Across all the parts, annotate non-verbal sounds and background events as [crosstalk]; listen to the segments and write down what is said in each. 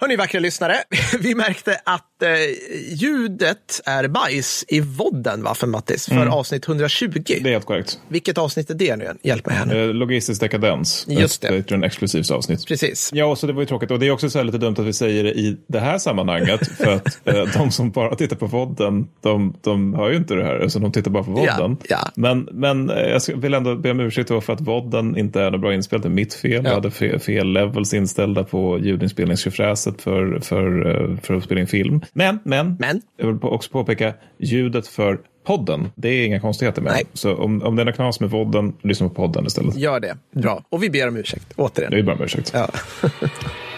Hörni vackra lyssnare, [laughs] vi märkte att eh, ljudet är bajs i vodden va, för Mattis, för avsnitt 120. Det är helt korrekt. Vilket avsnitt är det nu igen? Hjälp mig här nu. Eh, Logistisk dekadens. Just det. Ett Patreon-exklusivt avsnitt. Precis. Ja, och så det var ju tråkigt. Och det är också så lite dumt att vi säger det i det här sammanhanget. [laughs] för att eh, de som bara tittar på vodden, de, de hör ju inte det här. Alltså de tittar bara på vodden. Ja, ja. Men, men eh, jag vill ändå be om ursäkt för att vodden inte är något bra inspelat. Det är mitt fel. Jag hade fel, fel levels inställda på ljudinspelningstjofräset för, för, eh, för att spela in film. Men, men, Men? jag vill också påpeka ljudet för podden. Det är inga konstigheter med. Nej. Så om, om det är knas med vodden, lyssna på podden istället. Gör det. Bra. Och vi ber om ursäkt, återigen. Det är bara om ursäkt. Ja. [laughs]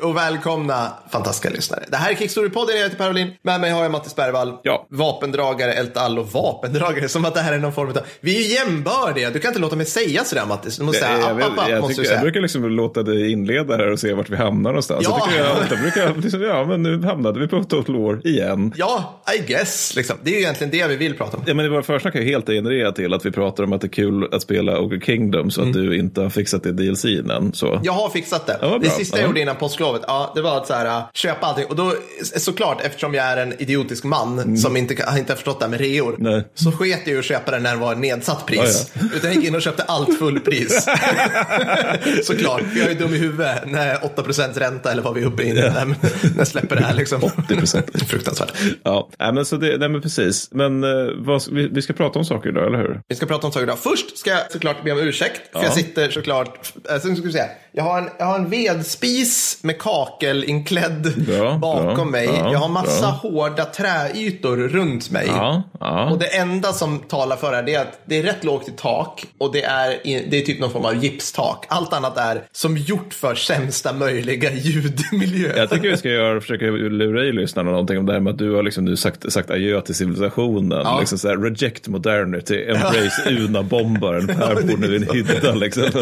Hej och välkomna fantastiska lyssnare. Det här är Kickstory-podden, jag heter Per Olin. Med mig har jag Mattis Bergvall. Ja. Vapendragare, El Allo, vapendragare. Som att det här är någon form av... Vi är ju jämbördiga. Du kan inte låta mig säga sådär Mattis. Du måste säga Jag, app, app, app, jag, måste tycker, jag brukar liksom låta dig inleda här och se vart vi hamnar någonstans. Ja. Jag jag ofta brukar liksom, ja men nu hamnade vi på Total War igen. Ja, I guess. Liksom. Det är ju egentligen det vi vill prata om. Ja, men våra försnack är helt genererat till att vi pratar om att det är kul att spela Ogre Kingdom så att du inte har fixat det DLC än. Så. Jag har fixat det. Ja, det sista Ja. jag gjorde innan påsklovet, ja, det var att så här, äh, köpa allting. Och då, såklart, eftersom jag är en idiotisk man som inte inte har förstått det här med reor, Mm. Nej. så sket jag ju att köpa den när det var nedsatt pris. Utan jag gick in och köpte allt fullpris. [laughs] såklart, för jag är dum i huvudet när 8% ränta eller vad vi är uppe i när, när jag släpper det här. Liksom. 80%. [laughs] Fruktansvärt. Ja, nej, men, så det, nej, men precis. Men eh, vad, vi, vi ska prata om saker idag, eller hur? Vi ska prata om saker idag. Först ska jag såklart be om ursäkt. För Ja. jag sitter såklart, alltså, nu ska vi se. Jag har en, jag har en vedspis med kakelinklädd Bra, bakom bra, mig. ja, jag har massa bra. hårda träytor runt mig. Ja, ja. Och det enda som talar för det här är att det är rätt lågt i tak och det är, det är typ någon form av gipstak. Allt annat är som gjort för sämsta möjliga [laughs] ljudmiljö. Jag tycker vi ska göra, försöka lura i lyssnarna någonting om det här med att du har liksom nu sagt, sagt adjö till civilisationen. Ja. Liksom så här, reject modernity, embrace [laughs] Una-bombaren. Per bor nu i en hydda. Liksom, [laughs]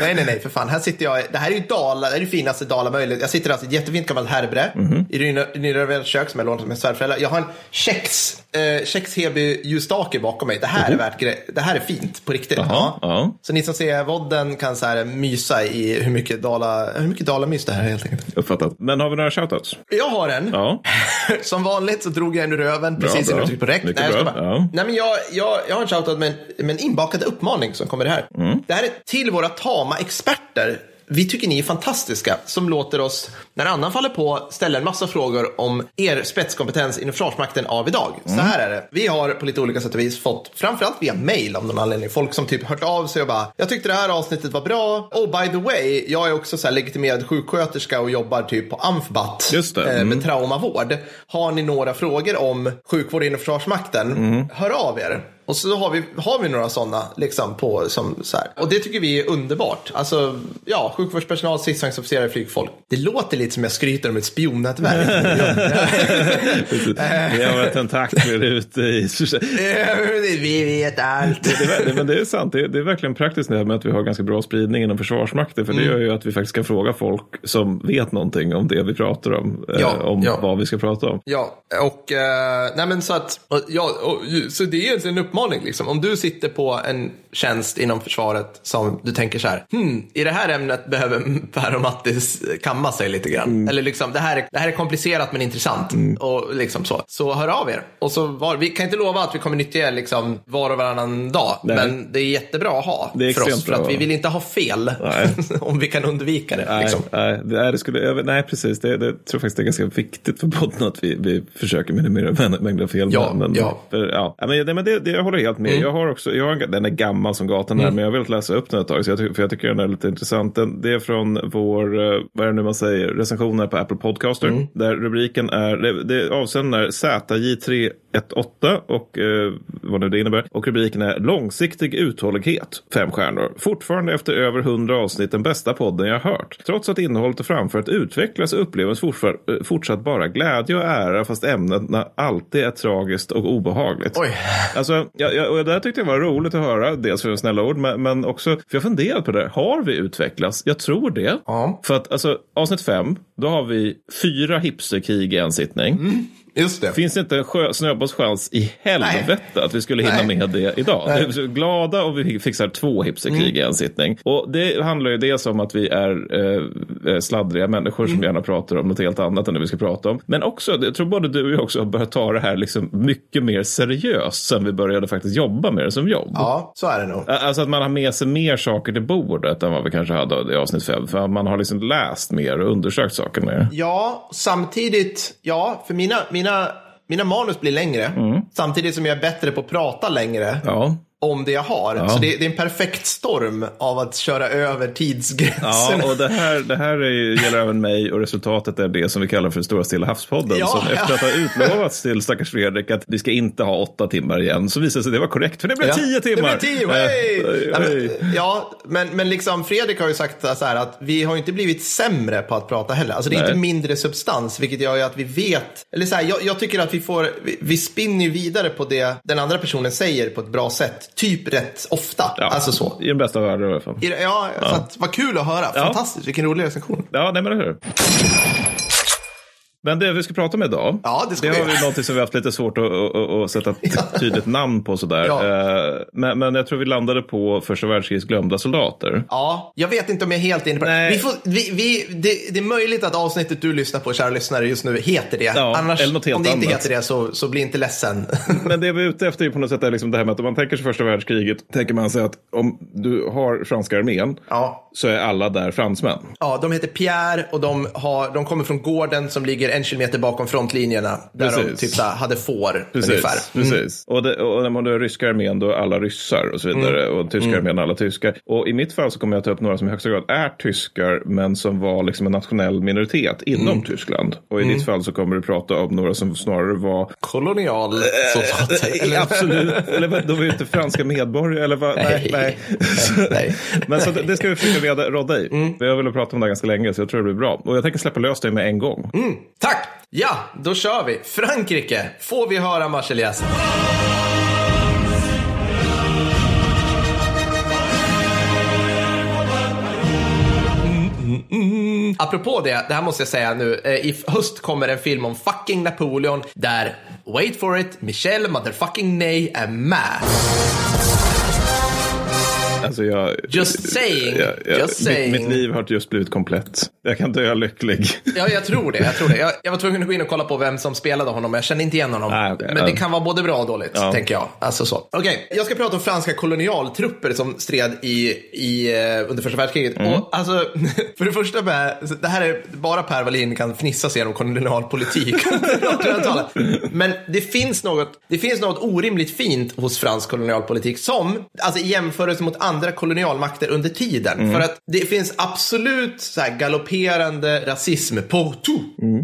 nej, nej, nej, för fan. Här sitter jag. Det här är ju Dala, det är det finaste Dala möjligt. Jag sitter alltså i ett jättefint gammalt härbre Mhm. i Nyrövells kök som jag lånat med svärföräldrar. Jag har en kex, eh, kex Heby ljusstake bakom mig. Det här är värt gre- Det här är fint på riktigt. Mhm. Jaha, ja. Så ni som ser vodden kan så här mysa i hur mycket Dala, hur mycket Dalamys det här är helt enkelt. Uppfattat. Men har vi några shoutouts? Jag har en. Ja. [laughs] Som vanligt så drog jag en ur röven Bra, precis innan jag tryckte på räck. Nej, jag bara. ja. Nej, men jag, jag, jag har en shoutout med, en- med en inbakad uppmaning som kommer här. Mm. Det här är till våra tama experter. Vi tycker ni är fantastiska som låter oss, när annan faller på, ställa en massa frågor om er spetskompetens inom Försvarsmakten av idag. Mm. Så här är det. Vi har på lite olika sätt och vis fått, framförallt via mail av någon anledning, folk som typ hört av sig och bara, jag tyckte det här avsnittet var bra. Oh, by the way, jag är också så här legitimerad sjuksköterska och jobbar typ på Amfbat Just det. eh, Mm. med traumavård. Har ni några frågor om sjukvård inom Försvarsmakten, Mm. hör av er. Och så har vi, har vi några sådana liksom på som så här. Och det tycker vi är underbart. Alltså, ja, sjukvårdspersonal, stridsvagnsofficerare, flygfolk. Det låter lite som jag skryter om ett spionnätverk. [laughs] Vi har tentakler ute i... [laughs] vi vet allt. Det men det är sant, det är, det är verkligen praktiskt det här med att vi har ganska bra spridning inom Försvarsmakten. För det Mm. gör ju att vi faktiskt kan fråga folk som vet någonting om det vi pratar om. eh, Ja, om ja. vad vi ska prata om. Ja, och, eh, nej men så att, ja, och, så det är egentligen en uppmaning liksom. Om du sitter på en tjänst inom försvaret som du tänker så här, hmm, i det här ämnet behöver [laughs] Per och Mattis kamma sig lite grann. Mm. Eller liksom, det här, är, det här är komplicerat men intressant. Och liksom så. Så hör av er. Och så var, vi kan inte lova att vi kommer nyttja er liksom var och varannan dag. Nej. Men det är jättebra att ha för oss. För att vi vill inte ha fel. [laughs] Om vi kan undvika det. Nej, Liksom. nej, det, det skulle, jag nej, precis. Det, det jag tror faktiskt det är ganska viktigt för podden att vi, vi försöker minimera mä- mängden fel. Ja, men, ja. För. Ja, Men, det, men det, det, jag håller helt med. Jag har också, jag har, en- den är gammal som gatan här, men jag har velat läsa upp den ett tag, så jag, för jag tycker den är lite intressant. Den, det är från vår, eh, vad är det nu man säger, recensioner på Apple Podcaster. Där rubriken är, det, det avsändaren är ZJ318 och eh, vad nu det innebär. Och rubriken är långsiktig uthållighet, fem stjärnor. Fortfarande efter över hundra avsnitt den bästa podden jag hört. Trots att innehållet och framfört utvecklas upplevs eh, fortsatt bara glädje och ära fast ämnena alltid är tragiskt och obehagligt. Oj. Alltså, ja, ja, och det här tyckte jag var roligt att höra, dels för snälla ord, men, men också, för jag funderat på det, har vi utvecklats? Jag tror det. Ja. För att alltså, avsnitt fem, då har vi fyra hipsterkrig i en sittning. Mm. Just det. Finns inte en sjö- snöbollschans i helvete att vi skulle hinna Nej. med det idag? Nej. Vi är glada och vi fixar två hipsterkrig i en sittning. Och det handlar ju dels om att vi är eh, sladdriga människor som gärna pratar om något helt annat än det vi ska prata om. Men också, jag tror både du och jag också har börjat ta det här liksom mycket mer seriöst sen vi började faktiskt jobba med det som jobb. Ja, så är det nog. Alltså att man har med sig mer saker till bordet än vad vi kanske hade i avsnitt fem. För man har liksom läst mer och undersökt saker mer. Ja, samtidigt, ja, för mina, mina, mina manus blir längre. Samtidigt som jag är bättre på att prata längre Ja. Om det jag har. Så det, det är en perfekt storm av att köra över Ja, tidsgränserna. och det här, det här är, ju- gäller även mig och resultatet är det som vi kallar för Stora Stilla havspodden. Ja, som ja. efter att ha utlovats till stackars Fredrik att vi ska inte ha åtta timmar igen så visade det sig det var korrekt för det blev Ja. tio timmar. Det blir tio, Eh, hey! oj, Ja, men, ja, men, men liksom Fredrik har ju sagt så här att vi har inte blivit sämre på att prata heller. Alltså det är Nej. inte mindre substans, vilket gör ju att vi vet. Eller så här, jag, jag tycker att vi får, vi, vi spinner ju vidare på det den andra personen säger på ett bra sätt. Typ rätt ofta. Ja, Alltså så. I den bästa världen i alla fall. Det- Ja, så att, vad kul att höra. Ja. Fantastiskt, vilken rolig recension. Ja, nej men eller hur. Men det vi ska prata om idag, Ja, det det har vi någonting som vi haft lite svårt att, att, att sätta ett [laughs] tydligt namn på sådär. Ja. Eh, Men, men jag tror vi landade på första världskrigets glömda soldater. Ja, jag vet inte om jag är helt inne på det. Vi får, vi, vi, det. Det är möjligt att avsnittet du lyssnar på, kära lyssnare, just nu heter det. Ja, Annars, om det inte annat. heter det så, så bli inte ledsen. [laughs] Men det vi är ute efter är på något sätt är liksom det här med att om man tänker sig första världskriget, tänker man sig att om du har franska armén ja. så är alla där fransmän. Ja, de heter Pierre och de, har, de kommer från gården som ligger en kilometer bakom frontlinjerna. Där de Precis. typ så hade får Precis. ungefär. Mm. precis. Och, det, och när man har ryska armén då är alla ryssar och så vidare. Mm. Och tyska armén alla tyskar. Och i mitt fall så kommer jag ta upp några som i högsta grad är tyskar men som var liksom en nationell minoritet inom Mm. Tyskland. Och i ditt fall så kommer du prata om några som snarare var Kolonial soldater. [laughs] eller, absolut, eller de var ju inte franska medborgare eller vad, nej, nej. nej. [laughs] Men så det, det ska vi försöka reda, rodda i. Mm. Vi har velat prata om det här ganska länge så jag tror det blir bra. Och jag tänker släppa lös det med en gång. Tack! Ja, då kör vi. Frankrike, får vi höra Marseljäsen? Mm, Apropå det, det här måste jag säga nu. Eh, I höst kommer en film om fucking Napoleon där, wait for it, Michel motherfucking Ney är med. Alltså jag, Just saying, jag, jag, just mitt, saying. mitt liv har just blivit komplett. Jag kan dö lycklig. Ja, jag tror det. Jag, tror det. Jag, jag var tvungen att gå in och kolla på vem som spelade honom, jag kände inte igen honom. Ah, okej. men det kan vara både bra och dåligt, Ja. tänker jag. Alltså så. Okej, jag ska prata om franska kolonialtrupper som stred i, i, eh, under första världskriget. Mm. Och, alltså, [laughs] för det första, med, det här är bara Per Wallin kan fnissa sig genom kolonialpolitik. [laughs] men det finns, något, det finns något orimligt fint hos fransk kolonialpolitik som, alltså i jämförelse mot andra kolonialmakter under tiden. Mm. För att det finns absolut så här galopperande rasism på tout.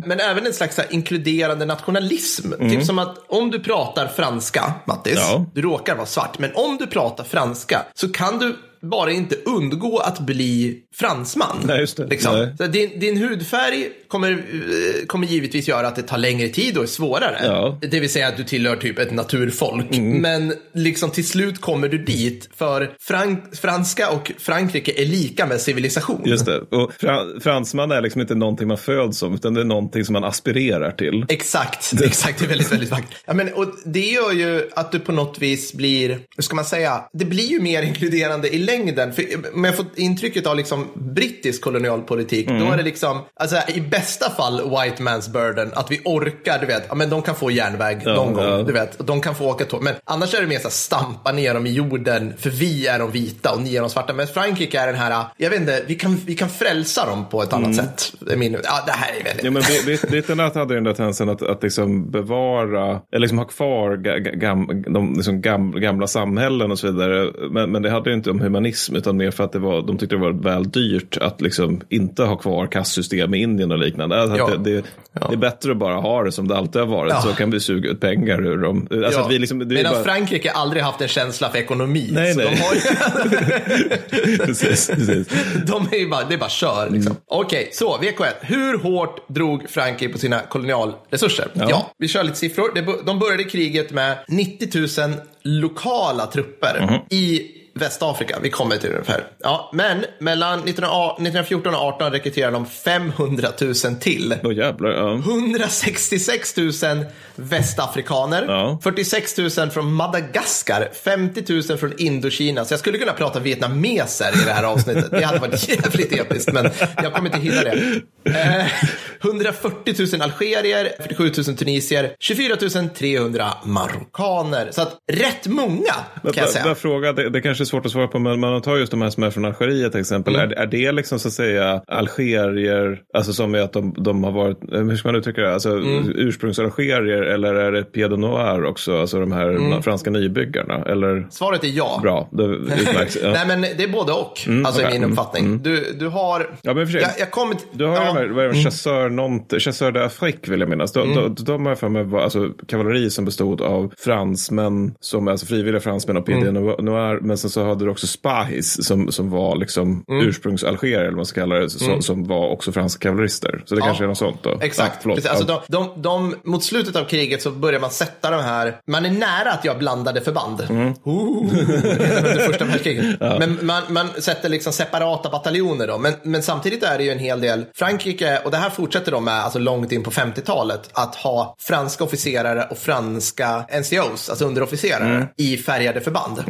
Men även en slags inkluderande nationalism. Typ som att om du pratar franska, Mattis, Ja. du råkar vara svart, men om du pratar franska så kan du bara inte undgå att bli fransman. Nej, just det. Liksom. Nej. Så din, din hudfärg kommer, eh, kommer givetvis göra att det tar längre tid och är svårare. Ja. Mm. Det vill säga att du tillhör typ ett naturfolk. Men liksom till slut kommer du dit för frank, franska och Frankrike är lika med civilisation. Just det. Och fra, fransman är liksom inte någonting man föds som, utan det är någonting som man aspirerar till. Exakt, exakt. Det är väldigt, väldigt vackert. Ja, men, och det gör ju att du på något vis blir, hur ska man säga, det blir ju mer inkluderande i längden. För om jag får intrycket av liksom brittisk kolonialpolitik, då är det liksom, alltså i bästa fall white man's burden, att vi orkar, du vet, ja, men de kan få järnväg någon gång, ja. du vet, de kan få åka tåg. Men annars är det mer så här, stampa ner dem i jorden, för vi är de vita och ni är de svarta. Men Frankrike är den här, jag vet inte, vi kan, vi kan frälsa dem på ett annat sätt. Det är Min, ja, det här är väldigt... Ja, men Brit- britterna hade den där tendensen att, att liksom bevara, eller liksom ha kvar ga, ga- gam, de liksom gam, gamla samhällen och så vidare. Men, men det hade ju inte de humanism utan mer för att det var, de tyckte det var väl dyrt att liksom inte ha kvar kastsystem i Indien och liknande. Alltså Ja. det, det, det är bättre att bara ha det som det alltid har varit Ja. så kan vi suga ut pengar ur dem. Alltså Ja. att vi liksom, Medan bara... Frankrike aldrig haft en känsla för ekonomi. Nej, nej. De, ju, [laughs] precis, precis. [laughs] de är ju bara, det är bara kör liksom. Okej, så VK1. Hur hårt drog Frankrike på sina kolonialresurser? Ja. vi kör lite siffror. De började kriget med 90 000 lokala trupper i Västafrika. Vi kommer till det ungefär. Ja, men mellan 1914 och 18 rekryterade de 500 000 till. Åh jävlar, ja. 166 000 västafrikaner, Ja. 46 000 från Madagaskar, 50 000 från Indokina. Så jag skulle kunna prata vietnameser i det här avsnittet. Det hade varit [laughs] jävligt episkt, men jag kommer inte hinna det. Eh, 140 000 algerier, 47 000 tunisier, 24 300 marockaner. Så att rätt många kan jag säga. bara fråga, det, det kanske svårt att svara på, men man tar just de här som är från Algeriet till exempel. Mm. Är, är det liksom så att säga algerier, alltså som är att de, de har varit, eh, hur ska man uttrycka det, alltså Mm. ursprungsalgerier eller är det Pied Noir också, alltså de här Mm. franska nybyggarna? Eller, Svaret är ja. bra, det utmärks. [laughs] Ja. Nej, men det är både och, alltså okej. i min Mm, uppfattning. Du, du har... Ja, men för sig- jag, jag kommer. Du har ja. Mm. de här, vad är det, Chasseur, Nantes, Chasseur d'Afrique vill jag minnas. De, de, de har jag för mig var alltså, kavalleri som bestod av fransmän, som, alltså frivilliga fransmän och Mm. Pied Noir. Men sen så hade du också Spahis som, som var liksom Mm. ursprungsalgerier, eller vad man ska kalla det, som, som var också franska kavallerister. Så det kanske är något sånt då. Exakt. Ja. Precis. Alltså Ja. de, de, de, mot slutet av kriget så börjar man sätta de här, man är nära att göra blandade förband. Mm. [laughs] Under första världskriget. [laughs] Men man, man sätter liksom separata bataljoner då. Men, men samtidigt är det ju en hel del, Frankrike, och det här fortsätter de med alltså långt in på 50-talet, att ha franska officerare och franska NCOs, alltså underofficerare, Mm. i färgade förband.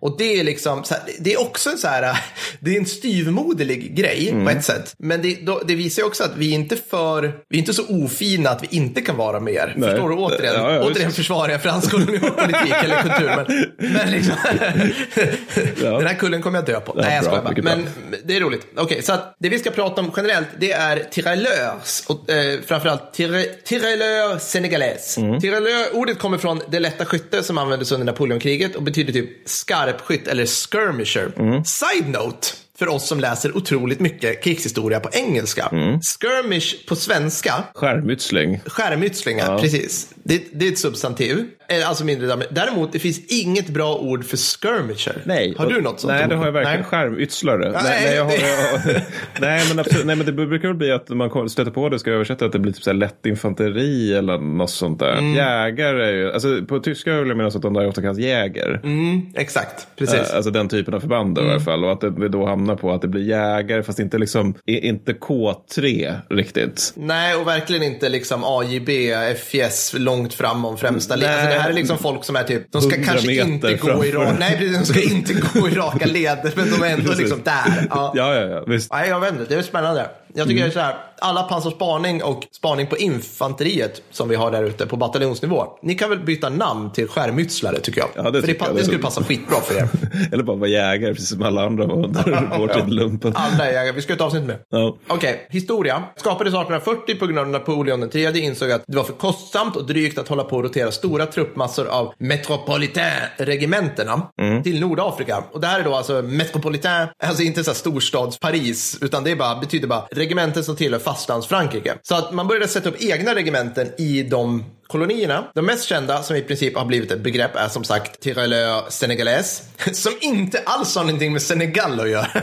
Och det är liksom, här, det är också en så här, [laughs] det är en styvmoderlig grej Mm. på ett sätt. Men det, då, det visar ju också att vi är inte för, vi är inte så ofina att vi inte kan vara mer. Nej. Förstår du? Återigen, Ja, ja, återigen försvarar jag fransk kolonialpolitik [laughs] eller kultur. Men, men liksom, [laughs] den här kullen kommer jag dö på. Nej, jag bra, skojar bara. Men det är roligt. Okej, så att det vi ska prata om generellt, det är tirailleurs. Och eh, framförallt tira- tirailleurs sénégalais. Mm. Tirailleur, ordet kommer från det lätta skytte som användes under Napoleonkriget och betyder typ skarpskytt eller skirmisher. Mm. Side note. För oss som läser otroligt mycket krigshistoria på engelska. Mm. Skirmish på svenska, Skärmytsling. skärmytslingar, precis. Det, det är ett substantiv. Eh, Alltså mindre Däremot, det finns inget bra ord för skirmisher. Nej. Har du något sånt Nej, ord? det har jag verkligen. Nej. Skärmytslare. Ja, nej, nej, nej, jag har, det- [laughs] jag, [laughs] nej, men absolut, nej, men det brukar väl bli att man stöter på det, ska jag översätta, att det blir typ så här lätt infanteri eller något sånt där. Mm. Jägare är ju, alltså på tyska vill jag minnas att de där ofta kallas jäger. Mm, exakt, precis. Eh, Alltså den typen av förband då, i alla fall. Och att det då hamnar på att det blir jägare, fast inte liksom, inte K3 riktigt. Nej, och verkligen inte liksom AJB, FJS långt fram om främsta led. Alltså, det här är liksom folk som är typ, de ska 100 kanske inte gå i raka, nej de ska inte gå i raka led, men de är ändå [laughs] liksom där. Ja. Ja, ja, ja, visst. Nej, jag vet inte, det är spännande. Jag tycker det är så här, alla pansarspaning och spaning på infanteriet som vi har där ute på bataljonsnivå. Ni kan väl byta namn till skärmytslare tycker jag. Ja, det för det, jag. det skulle passa skitbra för er. [laughs] Eller bara vara jägare, precis som alla andra var under vår tid lumpen. Alla är jägare, vi ska ett avsnitt med. Ja. Okej, historia. Skapades 1840 på grund av Napoleon III insåg att det var för kostsamt och drygt att hålla på och rotera stora truppmassor av metropolitain-regementena till Nordafrika. Och det här är då alltså metropolitain, alltså inte så storstads-Paris, utan det bara, betyder bara regementen som tillhör fastlands-Frankrike. Så att man började sätta upp egna regementen i de kolonierna. De mest kända, som i princip har blivit ett begrepp, är som sagt Tirailleur Sénégalais, [laughs] som inte alls har någonting med Senegal att göra. [laughs] [laughs]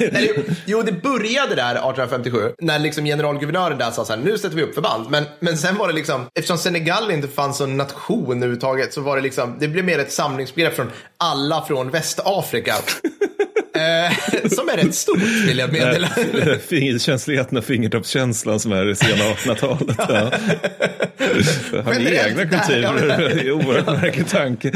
Eller, jo, det började där 1857 när liksom generalguvernören där sa så här, nu sätter vi upp förband. Men, men sen var det liksom, eftersom Senegal inte fanns som nation överhuvudtaget så var det liksom, det blev mer ett samlingsbegrepp från alla från Västafrika. Eh, som är rätt stort vill jag meddela. Fingerkänsligheten och fingertoppskänslan som är i sena 1800-talet. Ja. Har ni egna kulturer? ja, Det är oerhört märklig tanke.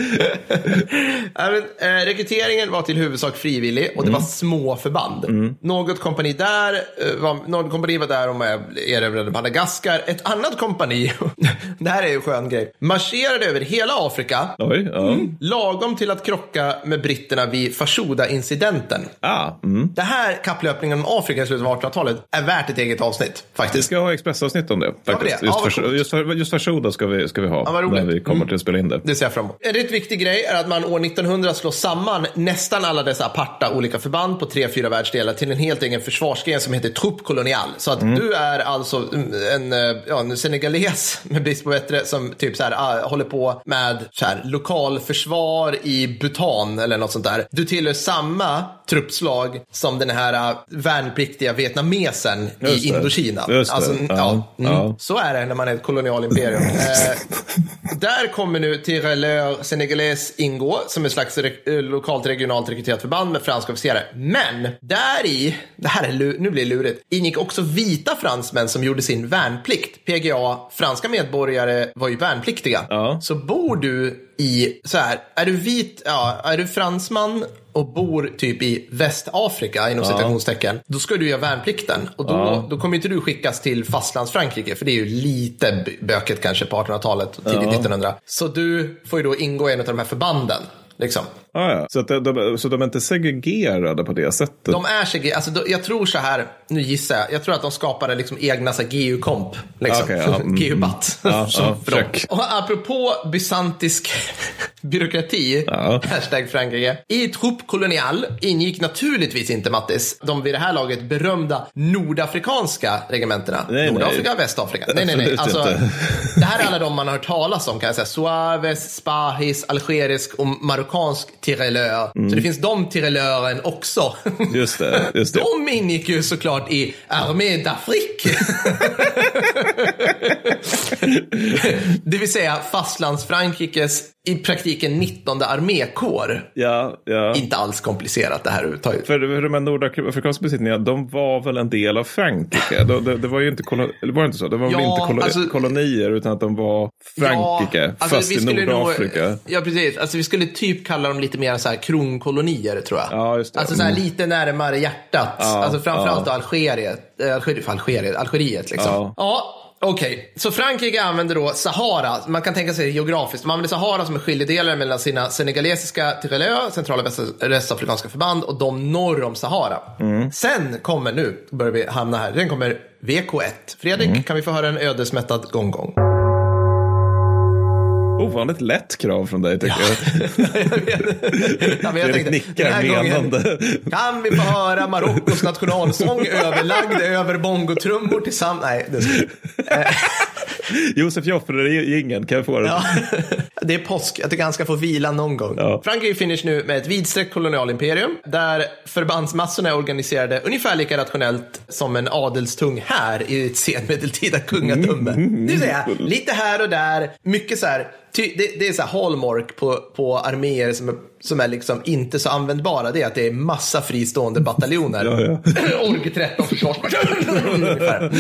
Ja, men, eh, rekryteringen var till huvudsak frivillig och det var små förband. Något kompani där, eh, var, något kompani var där och eh, erövrade Madagaskar. Ett annat kompani, [laughs] det här är ju en skön grej, marscherade över hela Afrika Oj, ja. lagom till att krocka med britterna vid Fashoda-incidenten. Värnplikten. Ah, mm. Det här kapplöpningen om Afrika i slutet av 1800-talet är värt ett eget avsnitt Vi faktiskt. ska ha expressavsnitt om det. Faktiskt. det? Just, Ja, för, just, för, just för Shoda ska vi, ska vi ha. Ja. Mm. när vi kommer till att spela in det. Det ser jag fram emot. En rätt viktig grej är att man år 1900 slår samman nästan alla dessa aparta olika förband på tre, fyra världsdelar till en helt egen försvarsgren som heter trupp kolonial. Så att du är alltså en, eh, ja, en senegales, med brist på bättre, som typ så här, ah, håller på med så här, lokalförsvar i Bhutan eller något sånt där. Du tillhör samma truppslag som den här ah, värnpliktiga vietnamesen Just i. Indokina. Alltså, Ja, mm. Så är det när man är ett kolonialimperium. [laughs] eh, där kommer nu Tireleur Senegalese ingå som ett slags re- eh, lokalt regionalt rekryterat förband med franska officerare. Men där i, det här är nu blir det lurigt, ingick också vita fransmän som gjorde sin värnplikt. PGA, franska medborgare var ju värnpliktiga. Så bor du i, så här, är du vit, ja, är du fransman och bor typ i Västafrika inom citationstecken, då ska du göra värnplikten. Och då, då kommer inte du skickas till fastlands-Frankrike, för det är ju lite böket kanske på 1800-talet och tidigt 1900. Så du får ju då ingå i en av de här förbanden. Liksom. Ah, ja. så, att de, de, så de är inte segregerade på det sättet? De är sig, alltså, jag tror så här, nu gissar jag, jag tror att de skapade liksom egna så här, GU-komp. Liksom. Okej, ja, mm, [laughs] GU-batt. Ja, ja. [laughs] Och apropå bysantisk [laughs] byråkrati, Ja. hashtag Frankrike. I trupp kolonial ingick naturligtvis inte Mattis, de vid det här laget berömda nordafrikanska regementena. Nej, nej. Nordafrika, Västafrika. Nej, nej, nej. Alltså, det här är alla de man har hört talas om kan jag säga. Suaves, Spahis, algerisk och marockansk tireleur. Mm. Så det finns de tireleuren också. Just det. Just det. [laughs] De ingick ju såklart i Armée d'Afrique. [laughs] det vill säga fastlands-Frankrikes i praktiken 19 armékår. Ja, ja. Inte alls komplicerat det här överhuvudtaget. För för de här nordafrikanska besittningarna, de var väl en del av Frankrike? De, det, det var ju inte, kolon, var det inte så? De var väl Ja, inte kolo, alltså- kolonier, utan att de var Frankrike, Ja, alltså, fast vi i skulle nog- Nordafrika. ja, precis. Alltså, vi skulle typ kalla dem lite mer så här kronkolonier, tror jag. Ja, just det. Alltså så här, Mm. lite närmare hjärtat. Ja, alltså framförallt ja. Algeriet. Eh, Algeriet, Algeriet, Algeriet liksom. Ja. Ja. Okej, så Frankrike använder då Sahara, man kan tänka sig geografiskt, man använder Sahara som en skiljedelare mellan sina senegalesiska Tirelö, centrala väst- västafrikanska förband och de norr om Sahara. Mm. Sen kommer, nu börjar vi hamna här, sen kommer VK1. Fredrik, Mm. kan vi få höra en ödesmättad gongong? Ovanligt lätt krav från dig, tycker jag. Ja, [laughs] jag Fredrik [laughs] tänkte, nickar den här gången menande. Kan vi få höra Marockos nationalsång överlagd över bongotrummor tillsammans? Nej, det ska... [laughs] [laughs] Josef Joffre-jingeln, kan jag få den? ja. [laughs] Det är påsk, jag tycker han ska få vila någon gång. Ja. Frankrike finish nu med ett vidsträckt kolonialimperium där förbandsmassorna är organiserade ungefär lika rationellt som en adelstung här i ett senmedeltida kungadöme. Mm. Det vill säga, lite här och där, mycket så här, det, det är så här hallmark på, på arméer som är, som är liksom inte så användbara. Det är att det är massa fristående bataljoner. [laughs] Ja, ja. [laughs] Org 13 försvarsbataljoner.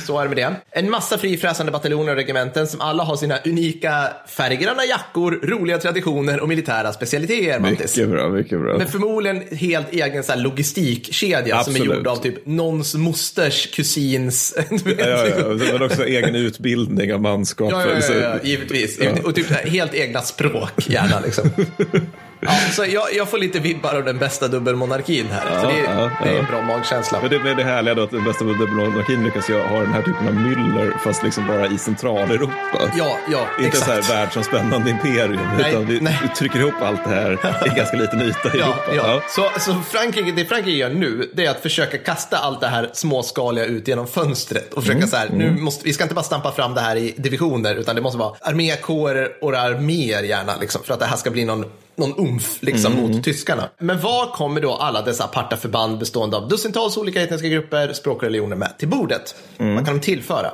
[laughs] Så är det med det. En massa frifräsande bataljoner och regementen som alla har sina unika färggranna jackor, roliga traditioner och militära specialiteter. Mattis. Mycket bra, mycket bra. Men förmodligen helt egen så här logistikkedja som är Absolut. gjord av typ någons mosters kusins... Ja, ja, ja. Men också egen utbildning av manskap. Ja, ja, ja, ja, givetvis. Och typ här, helt egna språk, gärna liksom. Ja, så jag, jag får lite vibbar av den bästa dubbelmonarkin här. så det, är- ja, det är ja. en bra magkänsla. Men det, men det härliga då att den bästa monarkin lyckas ju ha den här typen av myller fast liksom bara i centraleuropa. Ja, ja, Inte så här exakt. världsomspännande imperium, Nej, utan vi, nej. vi trycker ihop allt det här i [laughs] ganska liten yta i Ja, Europa. ja. Så, så Frankrike, det Frankrike gör nu, det är att försöka kasta allt det här småskaliga ut genom fönstret och försöka så här, nu måste, vi ska inte bara stampa fram det här i divisioner, utan det måste vara armékårer och arméer gärna, liksom, för att det här ska bli någon någon umf liksom, mot tyskarna. Men var kommer då alla dessa aparta förband bestående av dussintals olika etniska grupper, språk och religioner med till bordet? Vad kan de tillföra?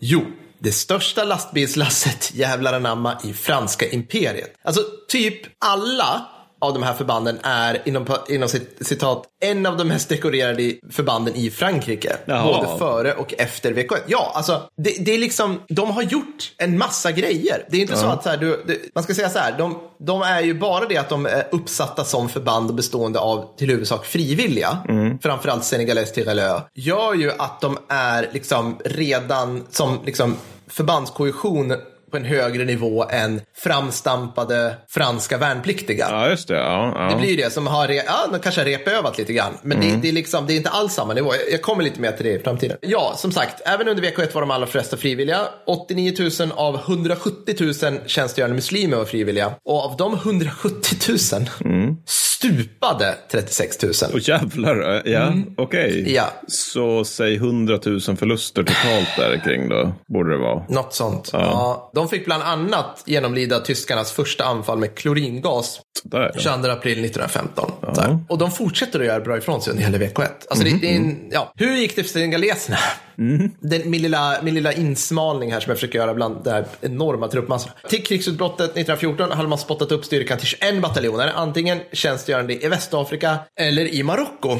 Jo, det största lastbilslasset [laughs] jävlar anamma i franska imperiet. Alltså typ alla av de här förbanden är inom, inom cit- citat en av de mest dekorerade förbanden i Frankrike. Jaha. Både före och efter VK1. Ja, alltså det, det är liksom, de har gjort en massa grejer. Det är inte så att så här, du, det, man ska säga så här, de, de är ju bara det att de är uppsatta som förband och bestående av till huvudsak frivilliga, framförallt Senegales Tirelö, gör ju att de är liksom redan som liksom förbandskohesion på en högre nivå än framstampade franska värnpliktiga. Ja, just det. Ja, ja. Det blir det som har, re- ja, de kanske har repövat lite grann. Men det, det, är liksom, det är inte alls samma nivå. Jag- kommer lite mer till det i framtiden. Ja, som sagt, även under VK1 var de allra flesta frivilliga. 89 000 av 170 000 tjänstgörande muslimer var frivilliga. Och av de 170 000 stupade 36 000. Och jävlar, ja, okej. Mm. Ja. Så säg 100 000 förluster totalt där kring då, borde det vara. Något sånt. Ja. De fick bland annat genomlida tyskarnas första anfall med kloringas Där, ja. 22 april 1915. Så här. Och de fortsätter att göra bra ifrån sig under hela VK1. Alltså det, det är en, ja. Hur gick det för senegaleserna? Den, min, lilla, min lilla insmalning här som jag försöker göra bland det här enorma truppmassorna. Till krigsutbrottet 1914 hade man spottat upp styrkan till 21 bataljoner, antingen tjänstgörande i Västafrika eller i Marocko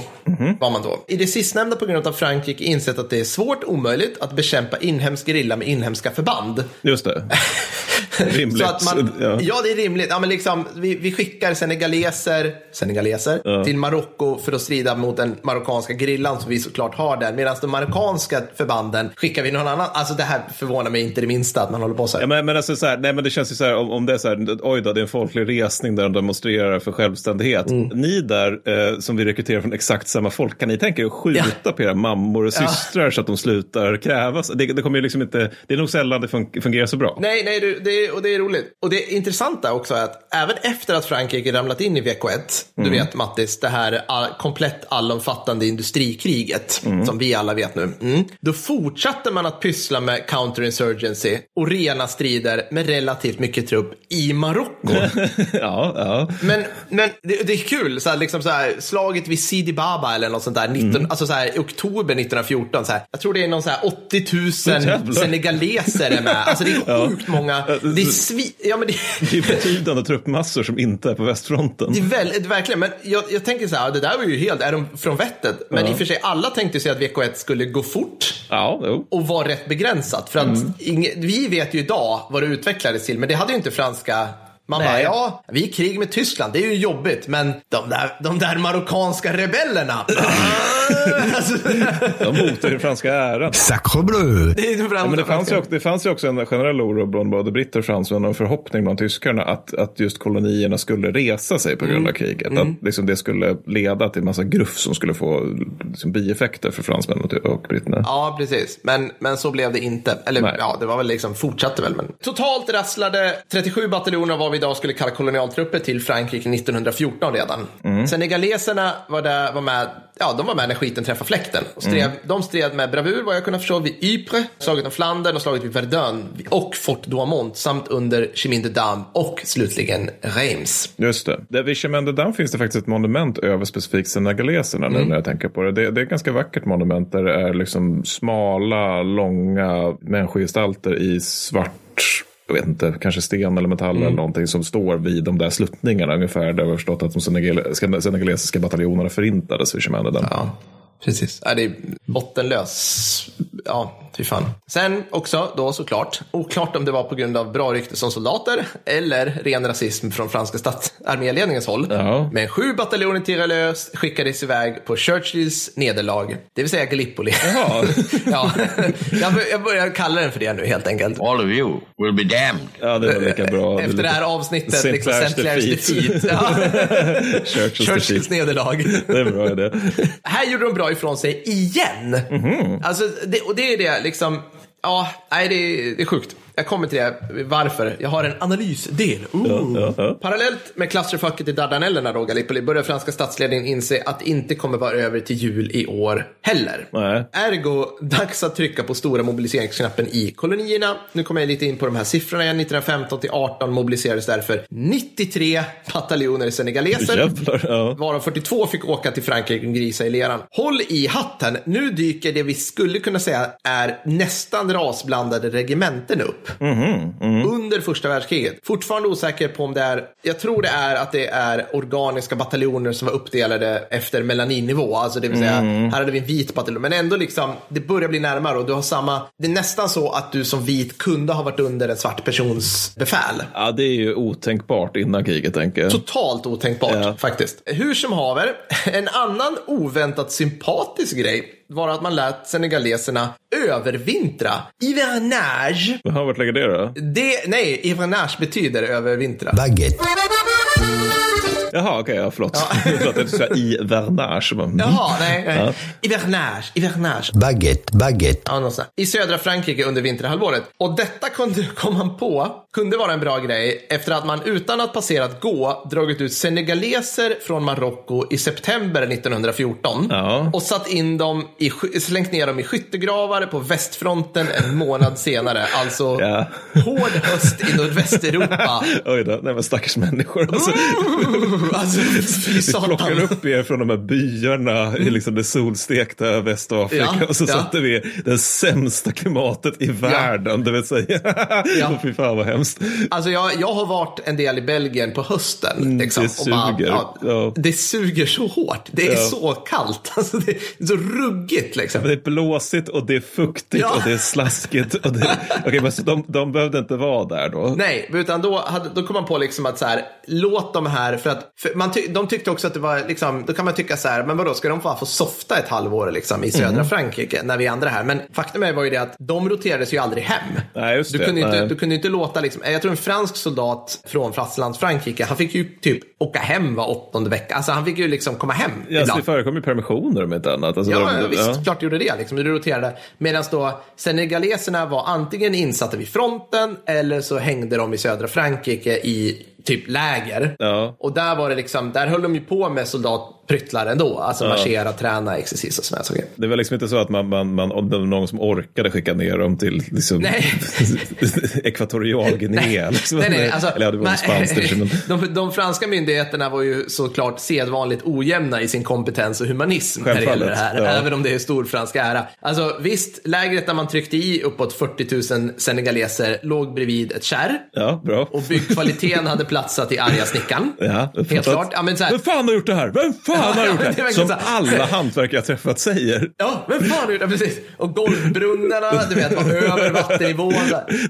var man då. I det sistnämnda på grund av att Frankrike insett att det är svårt omöjligt att bekämpa inhemsk gerilla med inhemska förband. Just det. [laughs] [laughs] Rimligt. Så att man, ja. Ja. det är rimligt. Ja, men liksom, vi, vi skickar senegaleser, senegaleser till Marocko för att strida mot den marockanska gerillan som vi såklart har där. Medan de marockanska förbanden skickar vi någon annan. Alltså det här förvånar mig inte det minsta att man håller på så här. Ja, men, men, alltså, så här, nej, men det känns ju så här, om, om det är så här, oj då, det är en folklig resning där de demonstrerar för självständighet. Mm. Ni där, eh, som vi rekryterar från exakt samma folk, kan ni tänka er att skjuta på era mammor och systrar så att de slutar krävas? Det, det kommer ju liksom inte, det är nog sällan det fun- fungerar så bra. Nej, nej, det, det, och det är roligt. Och det intressanta också är att även efter att Frankrike ramlat in i VK1, du vet Mattis, det här all, komplett allomfattande industrikriget som vi alla vet nu. Mm, då fortsatte man att pyssla med counterinsurgency och rena strider med relativt mycket trupp i Marocko. [laughs] ja, ja. Men, men det, det är kul, så här, liksom så här, slaget vid Sidi Baba eller något sånt där, 19, alltså så här, oktober 1914. Så här, jag tror det är någon så här 80 000 [laughs] Jävlar. senegaleser är med. Alltså det är sjukt många. Det är, svi, ja, men det, [laughs] Det är betydande truppmassor som inte är på västfronten. det är väldigt, verkligen. Men jag, jag tänker så här, det där var ju helt, är de från vettet? Men i och för sig, alla tänkte sig att VK1 skulle gå fort Ja, jo. och vara rätt begränsat. För att inge, vi vet ju idag vad det utvecklades till, men det hade ju inte franska man Nej. bara, ja, vi är i krig med Tyskland, det är ju jobbigt, men de där, de där marockanska rebellerna. [laughs] alltså, De hotar ju franska äran. Sacre bleu det, är ju Ja, men det, fanns ju också, det fanns ju också en generell oro bland både britter och fransmän och en förhoppning bland tyskarna att, att just kolonierna skulle resa sig på grund av kriget. Att liksom det skulle leda till massa gruff som skulle få liksom, bieffekter för fransmän och, och britterna. Ja, precis. Men, men så blev det inte. Eller Nej. ja, det var väl liksom, fortsatte väl. Men. Totalt rasslade 37 bataljoner av vad vi idag skulle kalla kolonialtrupper till Frankrike 1914 redan. Senegaleserna var, där, var med Ja, de var med när skiten träffade fläkten. Stred, De stred med bravur, vad jag kunnat förstå, vid Ypres, slaget om Flandern och slaget vid Verdun och Fort Douaumont samt under Chemin de Dam och slutligen Reims. Just det. Där vid Chemin de Dam finns det faktiskt ett monument över specifikt senegaleserna nu när jag tänker på det. det. Det är ett ganska vackert monument där det är liksom smala, långa människogestalter i svart jag vet inte, kanske sten eller metall eller någonting som står vid de där sluttningarna ungefär. Där vi har förstått att de senegale- senegalesiska bataljonerna förintades vid Chemin. Ja, precis. Ja, det är bottenlös. Ja, fy fan. Sen också då såklart, oklart om det var på grund av bra rykte som soldater eller ren rasism från franska statsarméledningens håll. Ja. Men sju bataljoner Tirolös skickades iväg på Churchills nederlag, det vill säga Gallipoli. Jaha. [laughs] ja, jag, bör- jag börjar kalla den för det nu helt enkelt. All of you will be damned. Ja, det var lika bra. [laughs] Efter det här avsnittet, St. liksom Clair's defeat. defeat. Ja. [laughs] Churchills Churchills defeat. nederlag. Det är en bra idé. Här gjorde de bra ifrån sig igen. Mhm. Alltså, det, och det är det liksom. Ja, nej, det det är sjukt. Jag kommer till det. Varför? Jag har en analysdel. Ooh. Ja, ja. Parallellt med clusterfucket i Dardanellerna då, Gallipoli, börjar franska statsledningen inse att det inte kommer vara över till jul i år heller. Nej. Ergo, dags att trycka på stora mobiliseringsknappen i kolonierna. Nu kommer jag lite in på de här siffrorna igen. 1915 till 18 mobiliserades därför 93 bataljoner senegaleser. Jävlar. Ja. Varav 42 fick åka till Frankrike och grisa i leran. Håll i hatten, nu dyker det vi skulle kunna säga är nästan rasblandade regementen upp. Under första världskriget. Fortfarande osäker på om det är, jag tror det är att det är organiska bataljoner som var uppdelade efter melaninnivå. Alltså det vill säga, här hade vi en vit bataljon. Men ändå liksom, det börjar bli närmare och du har samma, det är nästan så att du som vit kunde ha varit under en svart persons befäl. ja, det är ju otänkbart innan kriget tänker jag. Totalt otänkbart Ja. faktiskt. Hur som haver, en annan oväntat sympatisk grej var att man lät senegaleserna övervintra. Hivernage. Jaha, vart lägger det då? Det, nej, hivernage betyder övervintra. baguette, Jaha, okej, ja, förlåt. [laughs] Jag trodde att du sa i vernage. Mm. Jaha, nej. nej. Hivernage, hivernage. baguette, baguette, Ja, någonstans. I södra Frankrike under vinterhalvåret. Och detta kunde, kom man på kunde vara en bra grej efter att man utan att passerat gå dragit ut senegaleser från Marocko i september 1914 Ja. och satt in dem i, slängt ner dem i skyttegravar på västfronten en månad senare. Alltså Ja. hård höst i nordvästeuropa. [laughs] Oj då, nej men stackars människor. Alltså, Alltså, fy [laughs] vi plockar upp er från de här byarna i liksom det solstekta Västafrika Ja, och så ja. satte vi det sämsta klimatet i världen. Det vill säga, Ja. [laughs] fy fan vad hemskt. Alltså jag, jag har varit en del i Belgien på hösten. Liksom, Mm, det och bara, suger. ja, Ja. Det suger så hårt. Det är Ja. så kallt. [laughs] Alltså det är så ruggigt liksom. Det är blåsigt och det är fuktigt och det är slaskigt. Och det... [laughs] Okej, men så de, de behövde inte vara där då? Nej, utan då, hade, då kom man på liksom att så här, låt de här, för att för man ty, de tyckte också att det var, liksom, då kan man tycka så här, men vadå, ska de bara få softa ett halvår liksom, i södra Mm. Frankrike när vi andra är här? Men faktum är var ju det att de roterades ju aldrig hem. Nej, just du, det. kunde inte, Nej. du kunde inte låta, liksom, jag tror en fransk soldat från fastlands-Frankrike, han fick ju typ åka hem var åttonde vecka. Alltså han fick ju liksom komma hem Ja, ibland. det förekommer ju permissioner om inte annat. Alltså, Ja, de- visst, ja. klart gjorde det. Liksom. Det roterade. Medan då senegaleserna var antingen insatta vid fronten eller så hängde de i södra Frankrike i typ läger. Ja. Och där var det liksom, där höll de ju på med soldatpryttlar ändå. Alltså marschera, träna, exercis och sådana saker. Det var liksom inte så att man, man, man, om det var någon som orkade skicka ner dem till liksom. [laughs] Ekvatorialguinea. Liksom. Nej, nej, alltså, Eller ja, det var men- en spansk division, men- de, de franska myndigheterna var ju såklart sedvanligt ojämna i sin kompetens och humanism när det gäller det här. ja. Även om det är stor fransk ära. Alltså visst, lägret där man tryckte i uppåt 40 000 senegaleser låg bredvid ett kärr. Ja, bra. Och byggkvaliteten hade [laughs] platsat i arga snickaren. Ja, Helt klart. Ja, men så här, Vem fan har gjort det här? Vem fan [laughs] Ja, har gjort det det är här? Som alla hantverkare jag träffat säger. ja, vem fan gjorde det? Precis. Och golvbrunnarna, du vet, var över vattennivån.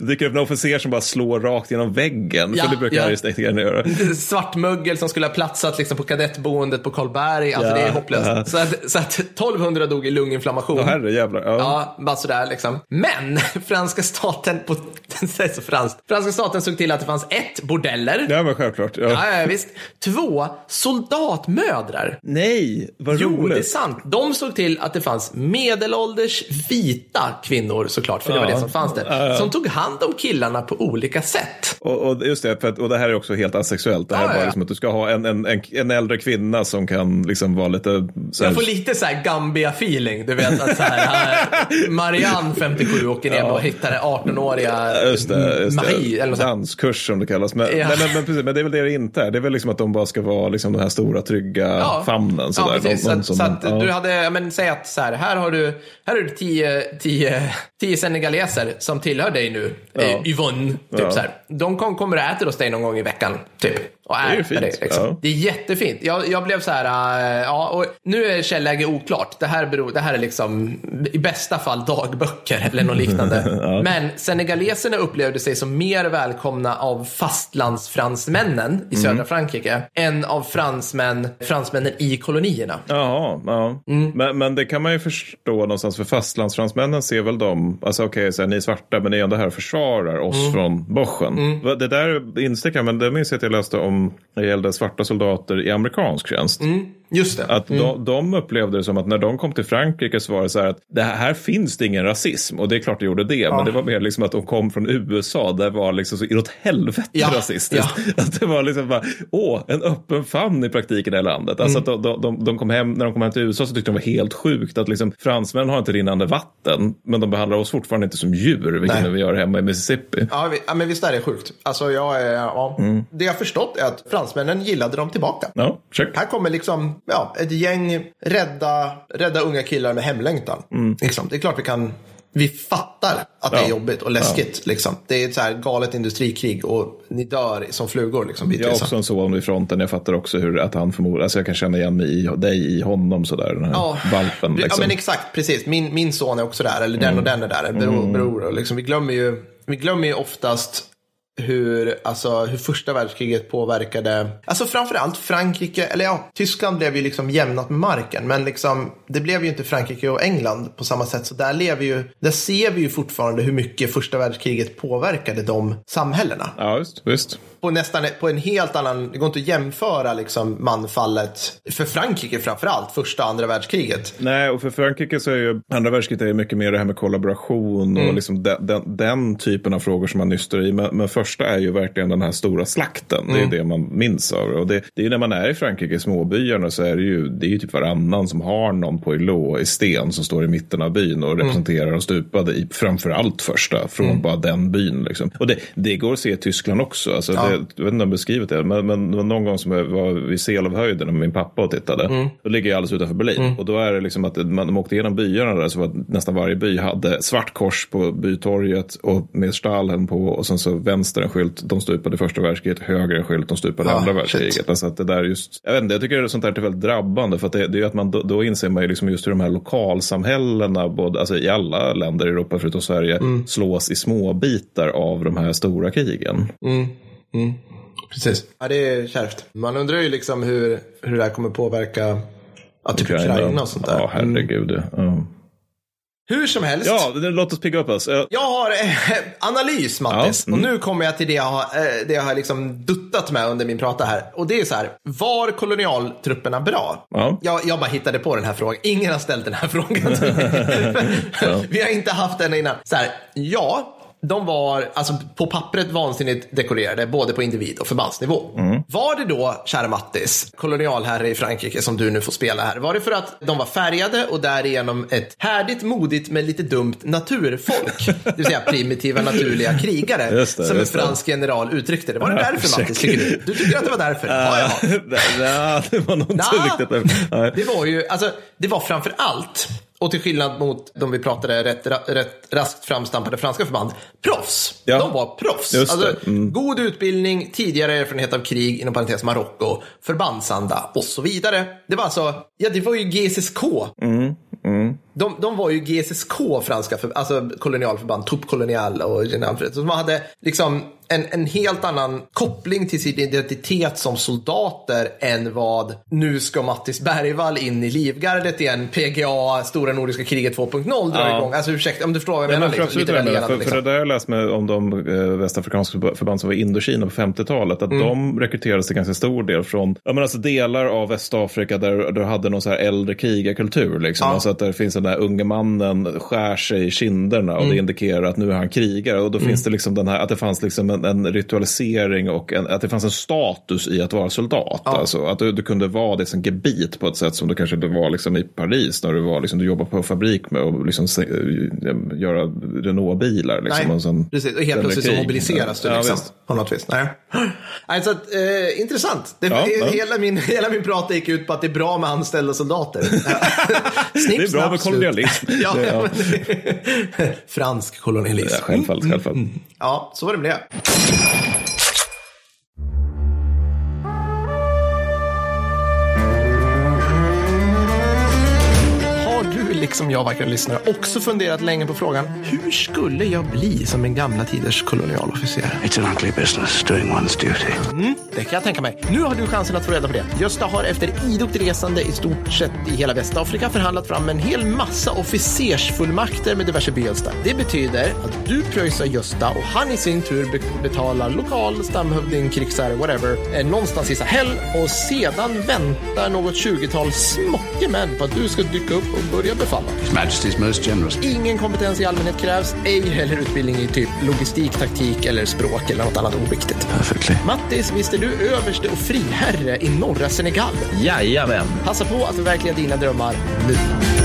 Det dyker upp en officer som bara slår rakt genom väggen. Ja, för det brukar ja. arga snickaren göra. Svartmögel som skulle ha platsat liksom på kadettboendet på Karlberg. Alltså Ja, det är hopplöst. ja. Så, att, så att 1200 dog i lunginflammation. Åh herre jävlar. Ja. Ja, bara sådär liksom. Men [laughs] franska staten, på, [laughs] så franskt. Franska staten såg till att det fanns ett, bordeller. Ja, men självklart. Ja. Ja, visst. Två, soldatmödrar. Nej, vad Jo, det är roligt. sant. De såg till att det fanns medelålders vita kvinnor såklart, för det var Ja. det som fanns där. Som tog hand om killarna på olika sätt. Och, och just det, att, och det här är också helt asexuellt. Det här Ja, bara liksom att du ska ha en, en, en, en äldre kvinna som kan liksom vara lite... Här, Jag får lite så här Gambia-feeling. Du vet att så här, här, Marianne, 57, åker ner och hittar det 18-åriga Just det, just Marie. det. Eller något. Danskurs som det kallas. Men, Ja. men, men, men, precis, men det är väl det det inte är. Det är väl liksom att de bara ska vara liksom den här stora trygga famnen. Ja, Sådär. precis. Någon- någon så som- att, så att ja. du hade, ja, men säg att så här, här har du, här har du tio, tio, tio senegaleser som tillhör dig nu. Ja. Eh, Yvonne, typ Ja. så här. De kom, kommer och äter hos dig någon gång i veckan, typ. Och är Det är ju fint, dig, liksom. ja. Det är jättefint. Jag, jag blev så här, äh, ja, och nu är källäge oklart. Det här, beror, det här är liksom i bästa fall dagböcker eller något liknande. [laughs] Men senegaleserna upplevde sig som mer välkomna av fastlandsfransmännen i södra Mm. Frankrike än av fransmän, fransmännen i kolonierna. Jaha, ja. Mm. Men, men det kan man ju förstå någonstans. För fastlandsfransmännen ser väl dem, alltså okej, här, ni är svarta men ni är ändå här och försvarar oss Mm. från Boschen. Det där instickar men det minns jag att jag läste om när det gällde svarta soldater i amerikansk tjänst. Mm. Just det. Att de, de upplevde det som att när de kom till Frankrike så var det så här att det här, här finns det ingen rasism. Och det är klart det gjorde det. Men det var mer liksom att de kom från USA där var liksom så inåt helvete Ja, rasistiskt. Att det var liksom bara, åh, en öppen famn i praktiken i det här landet. Alltså att de, de, de, kom hem, när de kom hem till USA så tyckte de var helt sjukt att liksom fransmän har inte rinnande vatten. Men de behandlar oss fortfarande inte som djur, vilket Nej. vi gör hemma i Mississippi. Ja, vi- ja, men visst är det sjukt. Alltså, jag är, ja. Det jag förstått är att fransmännen gillade dem tillbaka. Ja, check. Här kommer liksom ja, ett gäng rädda, rädda unga killar med hemlängtan. Liksom. Det är klart vi kan vi fattar att det är Ja. jobbigt och läskigt. Liksom. Det är ett så här galet industrikrig och ni dör som flugor. Liksom, Jag har också en son vid fronten. Jag fattar också hur att han förmodar, alltså jag kan känna igen mig i dig i honom sådär. Den här Ja, valpen Ja, liksom. men exakt. Precis. Min, min son är också där. Eller den och den är där. Bror. bror och liksom, vi, glömmer ju, vi glömmer ju oftast hur, alltså, hur första världskriget påverkade, alltså framförallt Frankrike, eller ja, Tyskland blev ju liksom jämnat med marken, men liksom, det blev ju inte Frankrike och England på samma sätt, så där lever ju, där ser vi ju fortfarande hur mycket första världskriget påverkade de samhällena. Ja, just, visst på nästan på en helt annan, det går inte att jämföra liksom manfallet för Frankrike framför allt, första och andra världskriget. Nej, och för Frankrike så är ju andra världskriget är mycket mer det här med kollaboration mm. och liksom den, den, den, typen av frågor som man nyster i. Men, men, första är ju verkligen den här stora slakten. Mm. Det är mm. det man minns av och det. Det är ju när man är i Frankrike, småbyarna, så är det ju, det är ju typ varannan som har någon på ilå i sten som står i mitten av byn och mm. representerar mm. de stupade i framför allt första, från mm. bara den byn. Liksom. Och det, det går att se i Tyskland också. Alltså, ja. det, jag vet inte om jag beskrivit det, men, men någon gång som jag var vid Selovhöjden med min pappa och tittade. Mm. Då ligger jag alldeles utanför Berlin. Mm. Och då är det liksom att man, de åkte igenom byarna där, så var nästan varje by hade svart kors på bytorget och med Stalin på och sen så vänster en skylt, de stupade första världskriget, höger en skylt, de stupade ah, andra världskriget. Alltså att det där just, jag vet inte, jag tycker det är sånt där är väldigt drabbande för att det, det är att man då, då inser man ju liksom just hur de här lokalsamhällena, både, alltså i alla länder i Europa förutom Sverige, mm. slås i små bitar av de här stora krigen. Mm. Mm. Precis. Ja, det är kärvt. Man undrar ju liksom hur, hur det här kommer påverka ja, typ Ukraina. Ukraina och sånt där. Ja, herregud. Mm. Hur som helst. Ja, låt oss pigga upp oss. Jag har eh, [laughs] analys, Mattis. Ja, mm. Och nu kommer jag till det jag har, eh, det jag har liksom duttat med under min prata här. Och det är så här, var kolonialtrupperna bra? Ja. Jag, jag bara hittade på den här frågan. Ingen har ställt den här frågan [laughs] [laughs] ja. Vi har inte haft den innan. Så här, ja, de var alltså, på pappret vansinnigt dekorerade, både på individ och förbandsnivå. Mm. Var det då, kära Mattis, kolonialherre i Frankrike som du nu får spela här, var det för att de var färgade och därigenom ett härdigt, modigt men lite dumt naturfolk? det vill säga primitiva, naturliga [laughs] krigare, det, som en fransk general uttryckte det. Var det därför Mattis, tycker du? Du tycker att det var därför? Ja, ja. [laughs] Nej, det var nog inte riktigt. Det var ju, alltså, det var framför allt och till skillnad mot de vi pratade rätt, rätt raskt framstampade franska förband, proffs. Ja. De var proffs. Alltså, mm. God utbildning, tidigare erfarenhet av krig, inom parentes Marocko, förbandsanda och så vidare. Det var alltså, ja det var ju GCSK. Mm. Mm. De, de var ju GCSK, franska för, alltså kolonialförband, Colonial och General Så de hade liksom en, en helt annan koppling till sin identitet som soldater än vad nu ska Mattis Bergvall in i Livgardet igen. PGA, Stora Nordiska kriget 2.0 drar ja. igång. Alltså ursäkta, om du förstår vad jag ja, menar. Men liksom, lite för, liksom. för det där jag läst med om de eh, västafrikanska förband som var i Indokina på 50-talet. Att mm. de rekryterades till ganska stor del från ja, men alltså delar av Västafrika där du hade någon så här äldre krigarkultur. Liksom. Ja. Alltså att det finns den där unge mannen skär sig i kinderna och mm. det indikerar att nu är han krigare. Och då mm. finns det liksom den här, att det fanns liksom en, en ritualisering och en, att det fanns en status i att vara soldat. Ja. Alltså, att du, du, kunde vara det som gebit på ett sätt som du kanske inte var liksom, i Paris när du, var, liksom, du jobbade på fabrik med att liksom, se, eh, göra Renault-bilar. Liksom, Nej, och sen, precis. Och helt plötsligt så mobiliseras du liksom, ja, på något vis. Nej. Alltså, eh, intressant. Det, ja, hela, min, [laughs] hela min prat gick ut på att det är bra med anställda soldater. Snipp, [laughs] det är bra med kolonialism. [laughs] ja, det, ja. Fransk kolonialism. Ja, självfallet. självfallet. Mm. Ja, så var det med det. Liksom jag verkar lyssnare, också funderat länge på frågan hur skulle jag bli som en gamla tiders kolonialofficer? It's an ugly business doing one's duty. Mm, det kan jag tänka mig. Nu har du chansen att få reda på det. Gösta har efter idogt resande i stort sett i hela Västafrika förhandlat fram en hel massa officersfullmakter med diverse byelstar. Det betyder att du pröjsar Gösta och han i sin tur betalar lokal stamhövding, krigsherre, whatever, eh, någonstans i Sahel och sedan väntar något tjugotal smockemän på att du ska dyka upp och börja befalla His Majesty's most generous. Ingen kompetens i allmänhet krävs, ej heller utbildning i typ logistik, taktik eller språk eller något annat oviktigt. Perfectly. Mattis, visst är du överste och friherre i norra Senegal? Jajamän. Passa på att förverkliga dina drömmar nu.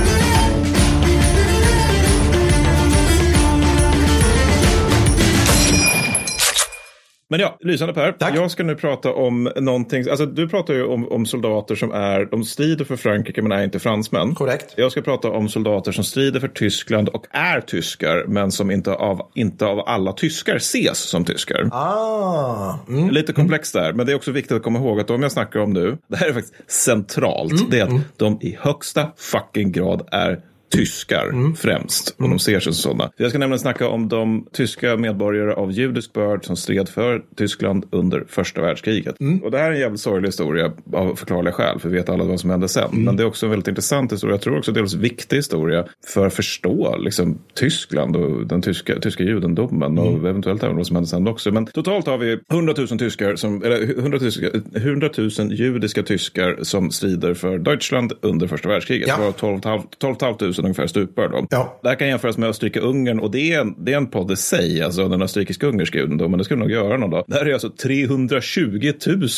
Men ja, lysande Per. Tack. Jag ska nu prata om någonting. Alltså, du pratar ju om, om, soldater som är, de strider för Frankrike men är inte fransmän. Korrekt. Jag ska prata om soldater som strider för Tyskland och är tyskar men som inte av, inte av alla tyskar ses som tyskar. Ah. Mm. Lite komplext där, men det är också viktigt att komma ihåg att de jag snackar om nu, det här är faktiskt centralt, mm. det är att mm. de i högsta fucking grad är tyskar främst. Och de ser sig som sådana. Jag ska nämligen snacka om de tyska medborgare av judisk börd som stred för Tyskland under första världskriget. Och det här är en jävligt sorglig historia av förklarliga skäl, för vi vet alla vad som hände sen. Men det är också en väldigt intressant historia. Jag tror också delvis viktig historia för att förstå liksom, Tyskland och den tyska, tyska judendomen och eventuellt även vad som hände sen också. Men totalt har vi 100 000 tyskar, som, eller 100 000, 100 000 judiska tyskar som strider för Deutschland under första världskriget. Ja. Det var 12 500 ungefär stupar då. Ja. Det här kan jämföras med Österrike-Ungern och det är, en, det är en podd i sig, alltså den österrikisk-ungerska judendomen. Det skulle nog göra någon dag. Det här är alltså 320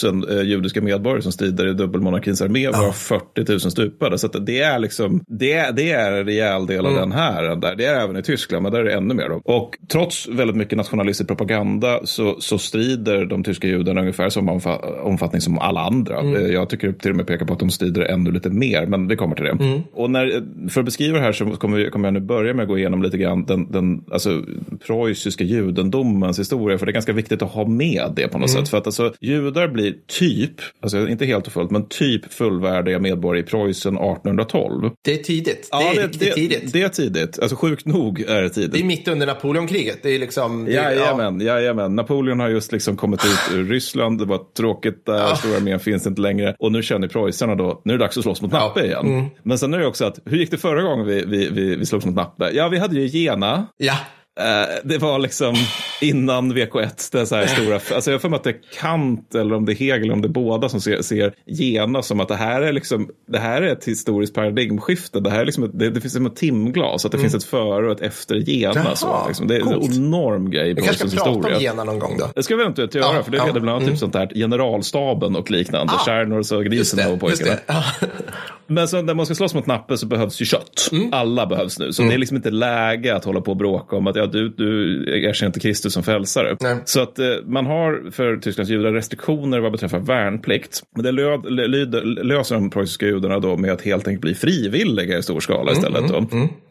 000 eh, judiska medborgare som strider i dubbelmonarkins armé, varav 40 000 stupade. Så det är liksom, det är, det är en rejäl del av den här. Där. Det är även i Tyskland, men där är det ännu mer. Då. Och trots väldigt mycket nationalistisk propaganda så, så strider de tyska judarna ungefär samma omfa- omfattning som alla andra. Eh, Jag tycker till och med peka på att de strider ännu lite mer, men vi kommer till det. Och när, för att beskriva det här så kommer, kommer jag nu börja med att gå igenom lite grann den, den alltså, preussiska judendomens historia, för det är ganska viktigt att ha med det på något sätt. För att alltså, judar blir typ, alltså inte helt och fullt, men typ fullvärdiga medborgare i Preussen 1812. Det är tidigt. Det är riktigt det, tidigt. Det är tidigt, alltså sjukt nog är det tidigt. Det är mitt under Napoleonkriget. Det är liksom... Det, Jajamän, jajamän. Napoleon har just liksom kommit ut ur [sighs] Ryssland. Det var tråkigt där. Stora armén finns inte längre. Och nu känner preussarna då, nu är det dags att slåss mot Nappe igen. Men sen är det också att, hur gick det förra gången vi, vi, vi, vi slogs mot Nappe? Ja, vi hade ju Jena. Ja. Eh, det var liksom innan VK1, det är så här stora, alltså jag har för mig att det är Kant eller om det är Hegel eller om det är båda som ser, ser Jena som att det här är liksom, det här är ett historiskt paradigmskifte. Det här är liksom ett, det, det finns som ett timglas, att det finns ett före och ett efter. Jaha, så, liksom. Det är en coolt. enorm grej Vi kanske ska prata historia. om Jena någon gång då. Det ska vi eventuellt göra, Ja, för det ja, leder bland annat mm. typ sånt här generalstaben och liknande. Ah, Tjärnors och Just grisen och pojkarna. Men så när man ska slåss mot Nappe så behövs ju kött. Mm. Alla behövs nu. Så det är liksom inte läge att hålla på och bråka om att ja, du, du erkänner inte Kristus som frälsare. Nej. Så att eh, man har för Tysklands judar restriktioner vad beträffar värnplikt. Men det lö, lö, lyder- löser de preussiska judarna då med att helt enkelt bli frivilliga i stor skala istället. Då.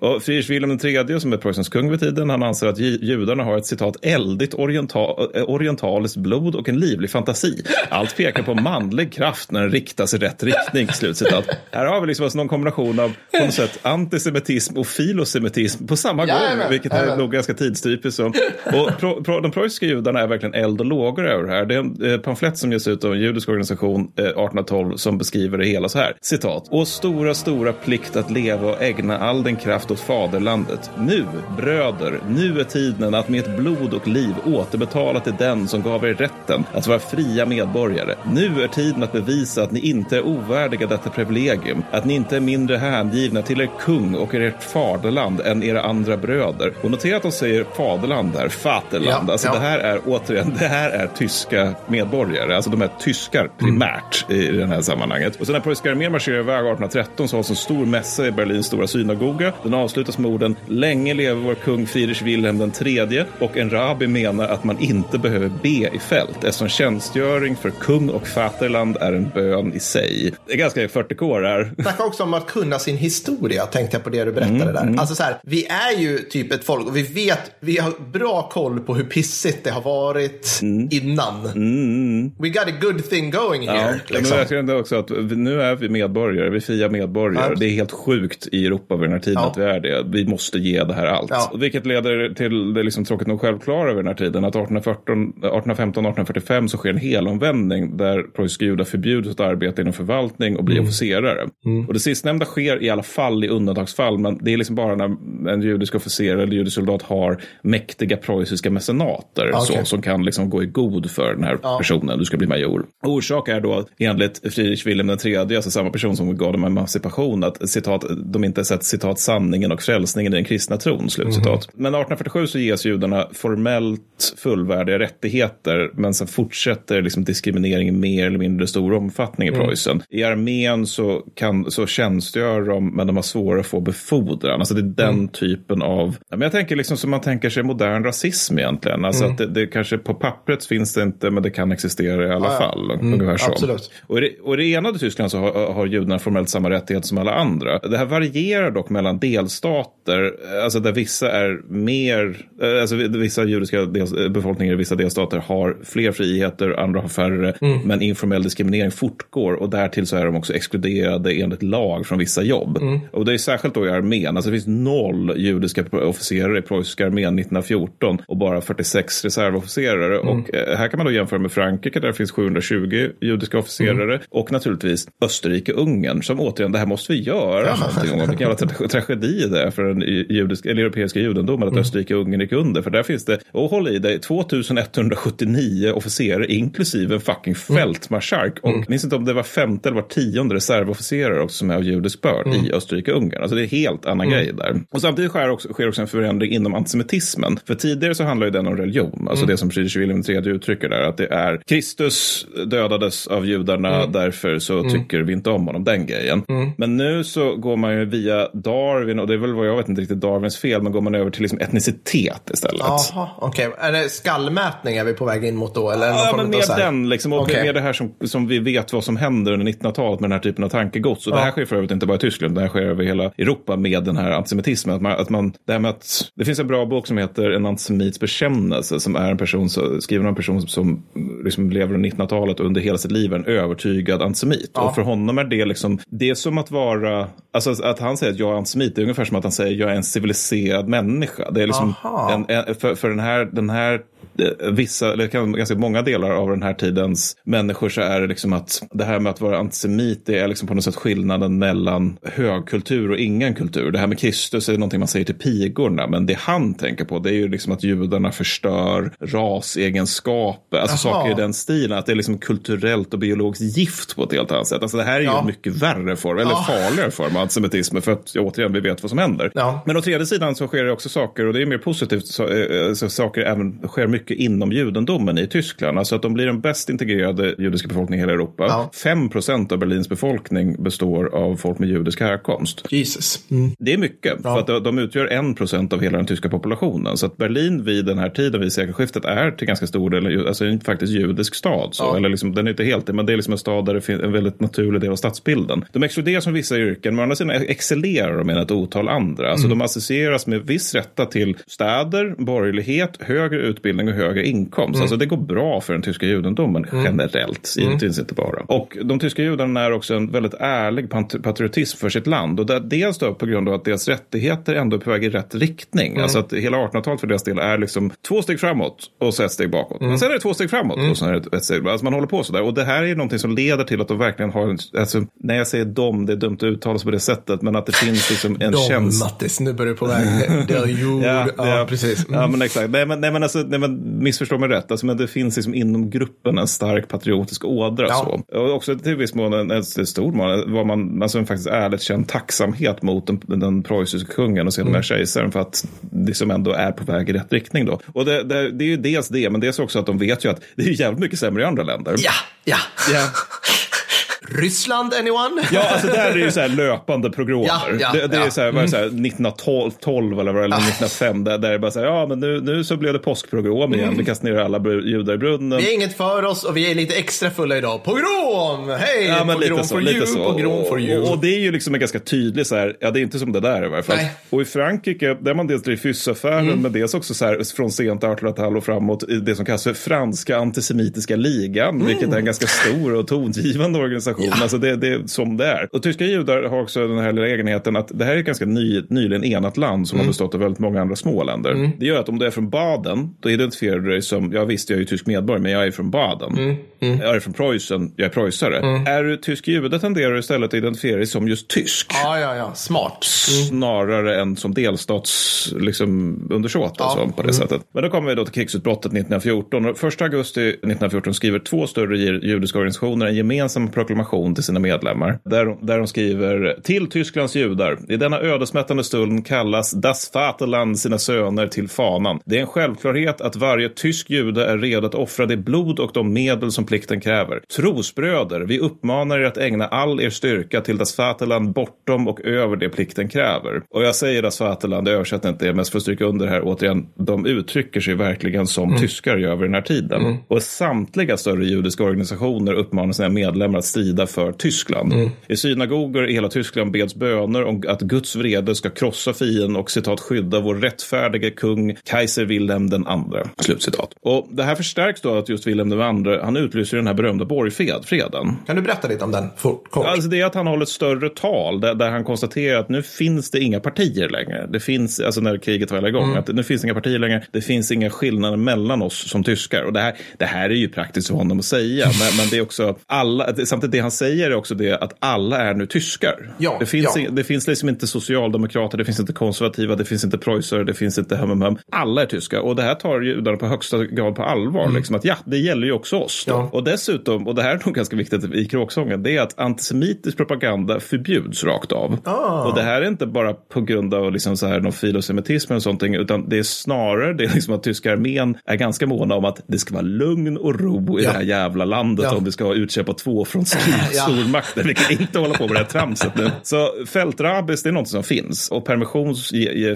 Och Friedrich Wilhelm III som är Preussens kung vid tiden, han anser att ju- judarna har ett citat eldigt oriental, eh, orientaliskt blod och en livlig fantasi. Allt pekar på manlig kraft när den riktas i rätt riktning. Slutcitat. Här har vi liksom alltså någon kombination av på något sätt antisemitism och filosemitism på samma gång, Jajamän, vilket är nog ganska tidstypiskt. Så. Och pro, pro, de preussiska judarna är verkligen eld och lågor över det här. Det är en eh, pamflett som ges ut av en judisk organisation eh, 1812 som beskriver det hela så här. Citat. Och stora, stora plikt att leva och ägna all den kraft åt faderlandet. Nu, bröder, nu är tiden att med ett blod och liv återbetala till den som gav er rätten att vara fria medborgare. Nu är tiden att bevisa att ni inte är ovärdiga detta privilegium, att ni inte är mindre hängivna till er kung och ert faderland än era andra bröder. Och notera att de säger faderland där, Vaterland. Ja, alltså ja. det här är återigen, det här är tyska medborgare, alltså de är tyskar primärt i den här sammanhanget. Och sen när preussiska armén marscherar iväg 1813 så hålls en stor mässa i Berlins stora synagoga. Den avslutas med orden Länge leve vår kung Friedrich Wilhelm den tredje och en rabbi menar att man inte behöver be i fält eftersom tjänstgöring för kung och faterland är en bön i sig. Det är ganska 40k där. [laughs] Snacka också om att kunna sin historia, tänkte jag på det du berättade där. Alltså så här, vi är ju typ ett folk och vi vet, vi har bra koll på hur pissigt det har varit innan. We got a good thing going Ja, here. men liksom. jag känner också att nu är vi medborgare, vi är fria medborgare. Ja. Det är helt sjukt i Europa vid den här tiden Ja. att vi är det. Vi måste ge det här allt. Ja. Vilket leder till det liksom tråkigt nog självklara vid den här tiden att 1814, 1815 1845 så sker en helomvändning där preussiska judar förbjuds att arbeta inom förvaltning och bli Mm. Och det sistnämnda sker i alla fall i undantagsfall, men det är liksom bara när en judisk officer eller judisk soldat har mäktiga preussiska mecenater Okej. så, som kan liksom gå i god för den här personen, du ska bli major. Orsak är då enligt Friedrich Wilhelm III, alltså samma person som gav dem emancipation, att citat, de inte sett citat sanningen och frälsningen i den kristna tron, slutcitat. Men 1847 så ges judarna formellt fullvärdiga rättigheter, men sen fortsätter liksom diskrimineringen mer eller mindre stor omfattning i Preussen. I armén så, kan, så tjänstgör de, men de har svårare att få befordran. Alltså det är den typen av, men jag tänker liksom som man tänker sig modern rasism egentligen. Alltså att det, det kanske på pappret finns det inte, men det kan existera i alla Ja, ja. fall. ungefär så. absolut. Och i, det, och i det enade Tyskland så har, har judarna formellt samma rättigheter som alla andra. Det här varierar dock mellan delstater, alltså där vissa är mer, eh, alltså vissa judiska del, befolkningar i vissa delstater har fler friheter, andra har färre, Mm. men informell diskriminering fortgår och därtill så är de också exkluderade avskedade enligt lag från vissa jobb. Och det är särskilt då i armén. Alltså det finns noll judiska officerare i preussiska armén 1914 och bara 46 reservofficerare. Och eh, här kan man då jämföra med Frankrike där det finns 720 judiska officerare och naturligtvis Österrike-Ungern som återigen, det här måste vi göra någonting om. Vilken jävla tra [laughs] tragedi det är för den judiska, eller europeiska judendomen att Österrike-Ungern gick under. För där finns det, och håll i dig, 2179 officerare inklusive en fucking fältmarskalk. Och mm. minns inte om det var femte eller var tionde reservofficerare också som är av judisk börd mm. i Österrike-Ungern. Alltså det är helt annan mm. grej där. Och samtidigt sker också, sker också en förändring inom antisemitismen. För tidigare så handlar ju den om religion. Alltså mm. det som Friedrich Wilhelm III uttrycker där. Att det är Kristus dödades av judarna, mm. därför så mm. tycker vi inte om honom. Den grejen. Men nu så går man ju via Darwin och det är väl vad jag vet inte riktigt Darwins fel. Men går man över till liksom etnicitet istället. Jaha, okej. Okay. Är det skallmätning är vi på väg in mot då? Eller ja, men mer den liksom. Och okay. mer det här som, som vi vet vad som händer under 1900-talet med den här typen av tankegods. Och ja. det här sker för övrigt inte bara i Tyskland, det här sker över hela Europa med den här antisemitismen. Att man, att man, det, här med att, det finns en bra bok som heter En antisemits bekännelse som är en person, skriven av en person som liksom lever under 1900-talet och under hela sitt liv är en övertygad antisemit. Ja. Och för honom är det liksom, det är som att vara, alltså att han säger att jag är antisemit, det är ungefär som att han säger att jag är en civiliserad människa. Det är liksom en, en, för, för den här, den här vissa, eller ganska många delar av den här tidens människor så är det liksom att det här med att vara antisemit det är liksom på något sätt skillnaden mellan högkultur och ingen kultur. Det här med Kristus är någonting man säger till pigorna, men det han tänker på det är ju liksom att judarna förstör rasegenskaper, alltså Aha. saker i den stilen, att det är liksom kulturellt och biologiskt gift på ett helt annat sätt. Alltså det här är ju ja. en mycket värre form, eller ja. farligare form av antisemitism, för att återigen, vi vet vad som händer. Ja. Men å tredje sidan så sker det också saker, och det är mer positivt, så, äh, så saker även sker mycket inom judendomen i Tyskland. Alltså att de blir den bäst integrerade judiska befolkningen i hela Europa. Ja. 5 procent av Berlins befolkning består av folk med judisk härkomst. Jesus. Mm. Det är mycket, ja. för att de utgör 1 procent av hela den tyska populationen. Så att Berlin vid den här tiden, vid sekelskiftet, är till ganska stor del alltså en faktiskt judisk stad. Så. Ja. Eller liksom, den är inte helt det, men det är liksom en stad där det finns en väldigt naturlig del av stadsbilden. De exkluderas från vissa yrken, men å andra sidan excellerar de med ett otal andra. Alltså mm. de associeras med viss rätta till städer, borgerlighet, högre utbildning och högre inkomst. Mm. Alltså det går bra för den tyska judendomen mm. generellt, givetvis mm. inte bara. Och de tyska judarna är också en väldigt ärlig patriotism för sitt land. Och det, dels då på grund av att deras rättigheter ändå är på väg i rätt riktning. Mm. Alltså att hela 1800-talet för deras del är liksom två steg framåt och så ett steg bakåt. Mm. Men sen är det två steg framåt mm. och så är det ett steg Alltså man håller på sådär. Och det här är någonting som leder till att de verkligen har, en, alltså när jag säger dom, det är dumt att uttala sig på det sättet, men att det finns liksom en dom, känsla. Mattis, nu börjar du på väg. Det är [laughs] jord. ja, ja, ja, precis. Ja, men exakt. Nej, men, nej, men alltså, nej, men missförstå mig rätt, alltså, men det finns liksom inom gruppen en stark patriotisk ådra. Ja. Så. Och också till viss mån, en, en stor mån, var man alltså en faktiskt ärligt känd tacksamhet mot den, den preussiska kungen och sedermera mm. kejsaren för att det som ändå är på väg i rätt riktning. Då. Och det, det, det är ju dels det, men dels också att de vet ju att det är jävligt mycket sämre i andra länder. Ja, ja. ja. [laughs] Ryssland, anyone? Ja, alltså [laughs] där är det ju så här löpande progromer. Ja, ja, det, det ja. är så här, det så här 1912 eller, eller 1905 där, där det är bara så här, ja men nu, nu så blev det påskpogrom igen. Mm. Vi kastar ner alla judar i brunnen. Vi är inget för oss och vi är lite extra fulla idag. Pogrom! Hej! Ja, men pogrom lite så, for lite you, så. pogrom for you. Och, och, det är ju liksom en ganska tydlig så här, ja det är inte som det där i varje fall. Nej. Och i Frankrike, där man dels Dreyfusaffären, mm. men dels också så här från sent 1800-tal och framåt, det som kallas för franska antisemitiska ligan, mm. vilket är en ganska stor och tongivande organisation. Ja. Alltså det, det är som det är. Och tyska judar har också den här lilla egenheten att det här är ett ganska ny, nyligen enat land som mm. har bestått av väldigt många andra små länder. Mm. Det gör att om du är från Baden, då identifierar du dig som, ja visst jag är ju tysk medborgare, men jag är från Baden. Mm. Mm. Jag är från Preussen, jag är preussare. Mm. Är du tysk jude tenderar du istället att identifiera dig som just tysk. Ja, ja, ja. Smart. Mm. Snarare än som delstats liksom, undersåt ja. alltså, på det sättet. Men då kommer vi då till krigsutbrottet 1914. Och 1 augusti 1914 skriver två större judiska organisationer en gemensam proklamation till sina medlemmar. Där, där de skriver till Tysklands judar. I denna ödesmättande stund kallas Das Vaterland sina söner till fanan. Det är en självklarhet att varje tysk jude är redo att offra det blod och de medel som plikten kräver. Trosbröder, vi uppmanar er att ägna all er styrka till Das Vaterland bortom och över det plikten kräver. Och jag säger Das Vaterland, jag översätter inte det, men för att stryka under här återigen, de uttrycker sig verkligen som mm. tyskar gör vid den här tiden. Mm. Och samtliga större judiska organisationer uppmanar sina medlemmar att strida för Tyskland. Mm. I synagogor i hela Tyskland beds böner om att Guds vrede ska krossa fienden och citat skydda vår rättfärdige kung Kaiser Wilhelm den andre. Slutcitat. Och det här förstärks då att just Wilhelm den andre, han utlyser den här berömda borgfreden. Kan du berätta lite om den fort, kort? Alltså det är att han håller ett större tal där, där han konstaterar att nu finns det inga partier längre. Det finns, alltså när kriget var igång, Mm. att nu finns inga partier längre. Det finns inga skillnader mellan oss som tyskar. Och det här, det här är ju praktiskt för honom att säga. [laughs] Men, men det är också alla, samtidigt det han säger är också det att alla är nu tyskar. Ja, det, finns, ja. det finns liksom inte socialdemokrater, det finns inte konservativa, det finns inte preussare, det finns inte hum, hum, hum. Alla är tyska. Och det här tar judarna på högsta grad på allvar. Liksom att ja, det gäller ju också oss. Mm. Ja. Och dessutom, och det här är nog ganska viktigt i kråksången, det är att antisemitisk propaganda förbjuds rakt av. Ah. Och det här är inte bara på grund av liksom så här någon filosemitism eller sånt, utan det är snarare det är liksom att tyska armén är ganska måna om att det ska vara lugn och ro i Ja. det här jävla landet Ja. om vi ska utköpa två från [laughs] Ja. stormakter. Vi kan inte hålla på med det här tramset nu. Så fältrabbis, det är något som finns. Och permission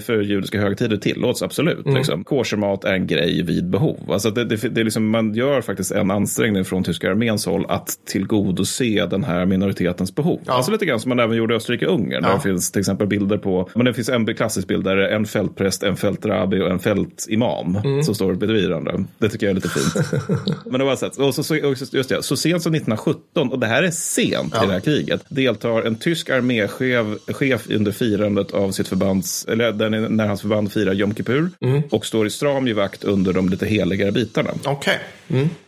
för judiska högtider tillåts absolut. Mm. Liksom. Koshermat är en grej vid behov. Alltså det, det, det är liksom, man gör faktiskt en ansträngning från tyska arméns håll att tillgodose den här minoritetens behov. Ja. Alltså lite grann som man även gjorde i Österrike-Ungern. Där Ja. det finns till exempel bilder på, men det finns en klassisk bild där det är en fältpräst, en fältrabbi och en fältimam Mm. som står bredvid varandra. Det tycker jag är lite fint. [laughs] men det var sett. Och så, så, just det, så sent som 1917, och det här är sent i det här kriget, deltar en tysk arméchef chef under firandet av sitt förbands, eller när hans förband firar Jom Kippur Mm. och står i stram givakt under de lite heligare bitarna. Okej.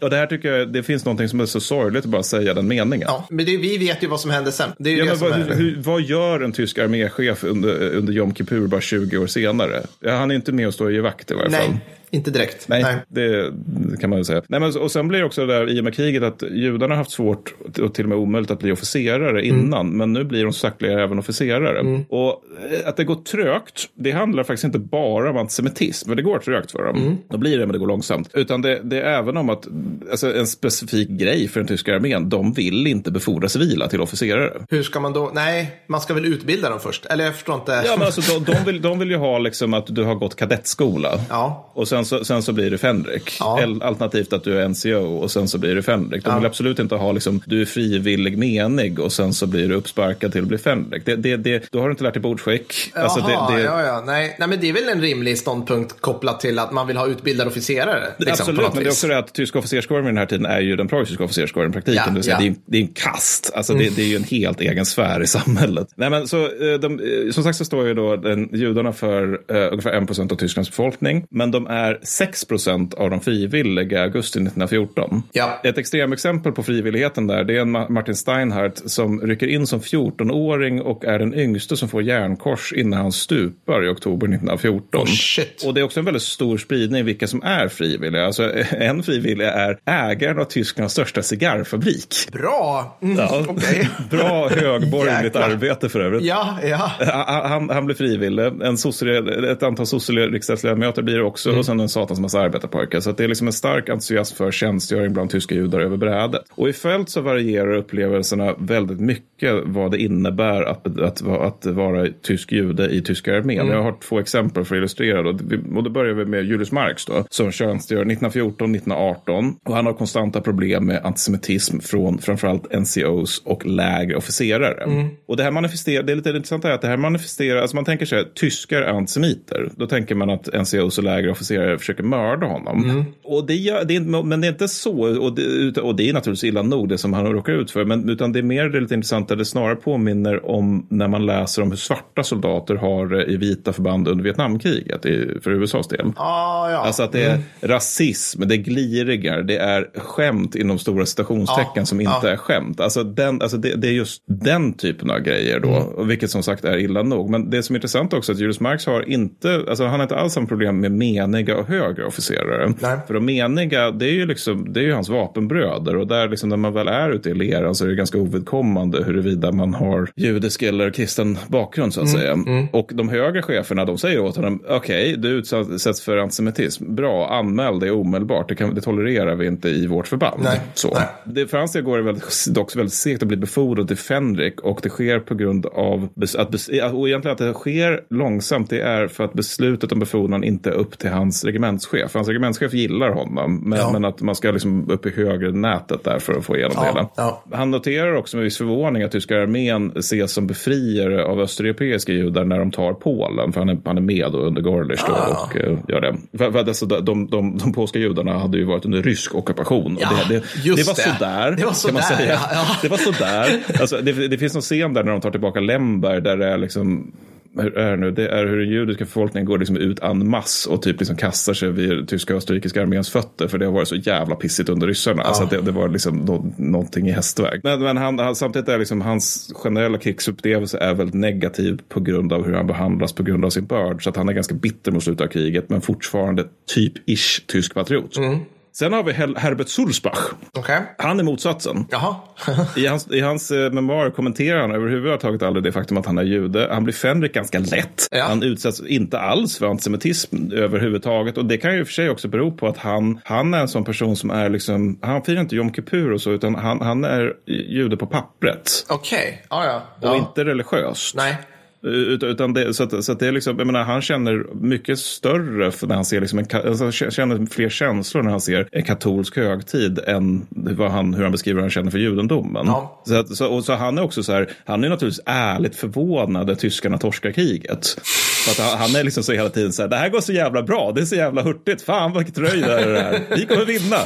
Och det här tycker jag, det finns någonting som är så sorgligt att bara säga den meningen. Ja, men det, vi vet ju vad som hände sen. Det är Ja, det men vad, är... hur, vad gör en tysk arméchef under, under Jom Kippur bara 20 år senare? Han är inte med och står i vakt i varje fall. Nej, inte direkt. Nej, Det, det kan man ju säga. Nej, men, och sen blir det också det där i och med kriget att judarna har haft svårt och till och med omöjligt att bli officerare Mm. innan. Men nu blir de sakteliga även officerare. Och eh, att det går trögt, det handlar faktiskt inte bara om antisemitism. Men det går trögt för dem. Mm. Då blir det, men det går långsamt. Utan det, det är även om att, alltså en specifik grej för den tyska armén. De vill inte befordra civila till officerare. Hur ska man då? Nej, man ska väl utbilda dem först. Eller jag förstår inte. Ja, men alltså, de, de, vill, de vill ju ha liksom att du har gått kadettskola. Ja. Och sen så, sen så blir du Fänrik. Ja. Alternativt att du är NCO och sen så blir du Fänrik. De vill absolut inte ha liksom, du är frivillig menig och sen så blir du uppsparkad till att bli Fänrik. Det, det, det, då har du inte lärt dig bordskick. Alltså, Jaha, det, det, ja, ja. Nej. Nej, men det är väl en rimlig ståndpunkt kopplat till att man vill ha utbildade officerare. Liksom, Absolut, men det är också det att tyska officerskåren vid den här tiden är ju den preussiska officerskåren i praktiken. Ja, det, säga, ja. Mm. det, är, det är en kast, alltså det, det är ju en helt egen sfär i samhället. Nej, men så, eh, de, eh, som sagt så står ju då den, judarna för eh, ungefär 1 procent av Tysklands befolkning, men de är 6 procent av de frivilliga i augusti 1914. Ja. Ett extremexempel på frivilligheten där, det är en Ma- Martin Steinhardt som rycker in som 14-åring och är den yngste som får järnkors innan han stupar i oktober 1914. Oh. Och det är också en väldigt stor spridning vilka som är frivilliga. Alltså, [laughs] en frivillig är ägaren av Tysklands största cigarrfabrik. Bra. Mm, Ja, Okej. [laughs] Bra högborgerligt arbete för övrigt. Ja, ja. Han, [laughs] han, han blir frivillig. En sosse- ett antal sosse-riksdagsledamöter blir det också. Mm. Och sen en satans massa arbetarpojkar. Så det är liksom en stark entusiasm för tjänstgöring bland tyska judar över brädet. Och i fält så varierar upplevelserna väldigt mycket vad det innebär att, att, att, vara tysk jude i tyska armén. Mm. Jag har två exempel för att illustrera. Då. Och då börjar vi med Julius Marx då, som tjänstgör 1914-1918. Och han har konstanta problem med antisemitism från framförallt NCOs och lägre officerare. Mm. Och det här manifesterar, det är lite intressant är att det här manifesterar, alltså man tänker sig att tyskar är antisemiter. Då tänker man att NCOs och lägre officerare försöker mörda honom. Mm. Och det, gör, det är, men det är inte så, och det, och det är naturligtvis illa nog det som han råkar ut för, men utan det är mer det lite intressant, att det snarare påminner om när man läser om hur svarta soldater har det i vita förband under Vietnamkriget i, för USAs del. Ah, ja. Alltså att det är rasism, det är glirigar, det är skämt inom stora citationstecken Ja, som inte ja. är skämt. Alltså, den, alltså det, det är just den typen av grejer då, Mm. vilket som sagt är illa nog. Men det som är intressant också är att Julius Marx har inte, alltså han har inte alls samma problem med meniga och högre officerare. Nej. För de meniga, det är ju liksom, det är ju hans vapenbröder och där liksom när man väl är ute i leran så är det ganska ovidkommande huruvida man har judisk eller kristen bakgrund så att Mm, säga. Och de högre cheferna, de säger åt honom, okej, du utsätts för antisemitism, bra, anmäl det omedelbart, det, kan, det tolererar vi inte i vårt förband. Nej, Så. nej. Det, för hans del går det väldigt, dock väldigt segt att bli befordrad till Fänrik och det sker på grund av att, och egentligen att det sker långsamt. Det är för att beslutet om befordran inte är upp till hans regementschef. Hans regementschef gillar honom, men, Ja. men att man ska liksom upp i högre nätet där för att få igenom det hela. ja. Han noterar också med viss förvåning att tyska armén ses som befriare av östeuropeiska judar när de tar Polen, för han är, han är med då under Gorlic då Ah. och eh, gör det. För, för alltså, de, de, de, de polska judarna hade ju varit under rysk ockupation. Ja, det, det, det var det. sådär, Det var kan man sådär, säga. ja, ja. Det var sådär. Alltså, det, det finns någon scen där när de tar tillbaka Lemberg där det är liksom hur är det nu? Det är hur den judiska befolkningen går liksom ut en mass och typ liksom kastar sig vid tyska och österrikiska arméns fötter för det har varit så jävla pissigt under ryssarna. Alltså att det, det var liksom nå, någonting i hästväg. Men, men han, han, samtidigt är liksom hans generella krigsupplevelse är väldigt negativ på grund av hur han behandlas på grund av sin börd. Så att han är ganska bitter mot slutet av kriget men fortfarande typ-ish tysk patriot. Sen har vi Hel- Herbert Sulzbach. Okej. Han är motsatsen. [laughs] I hans, i hans eh, memoarer kommenterar han överhuvudtaget aldrig det faktum att han är jude. Han blir Fänrik ganska lätt. Ja. Han utsätts inte alls för antisemitism överhuvudtaget. Och det kan ju i och för sig också bero på att han, han är en sån person som är liksom, han firar inte Jom Kippur och så, utan han, han är jude på pappret. Okej. Ja, ja. Och ja. inte religiöst. Nej. Utan, utan det, så att, så att det är liksom, jag menar, han känner mycket större när han ser liksom en, alltså, känner fler känslor när han ser en katolsk högtid än vad han, hur han beskriver hur han känner för judendomen. Ja. Så, att, så, och så han är också så här, han är naturligtvis ärligt förvånad att tyskarna torskar kriget. För att han, är liksom så hela tiden så här, det här går så jävla bra, det är så jävla hurtigt, fan vilket röj det är här, vi kommer vinna.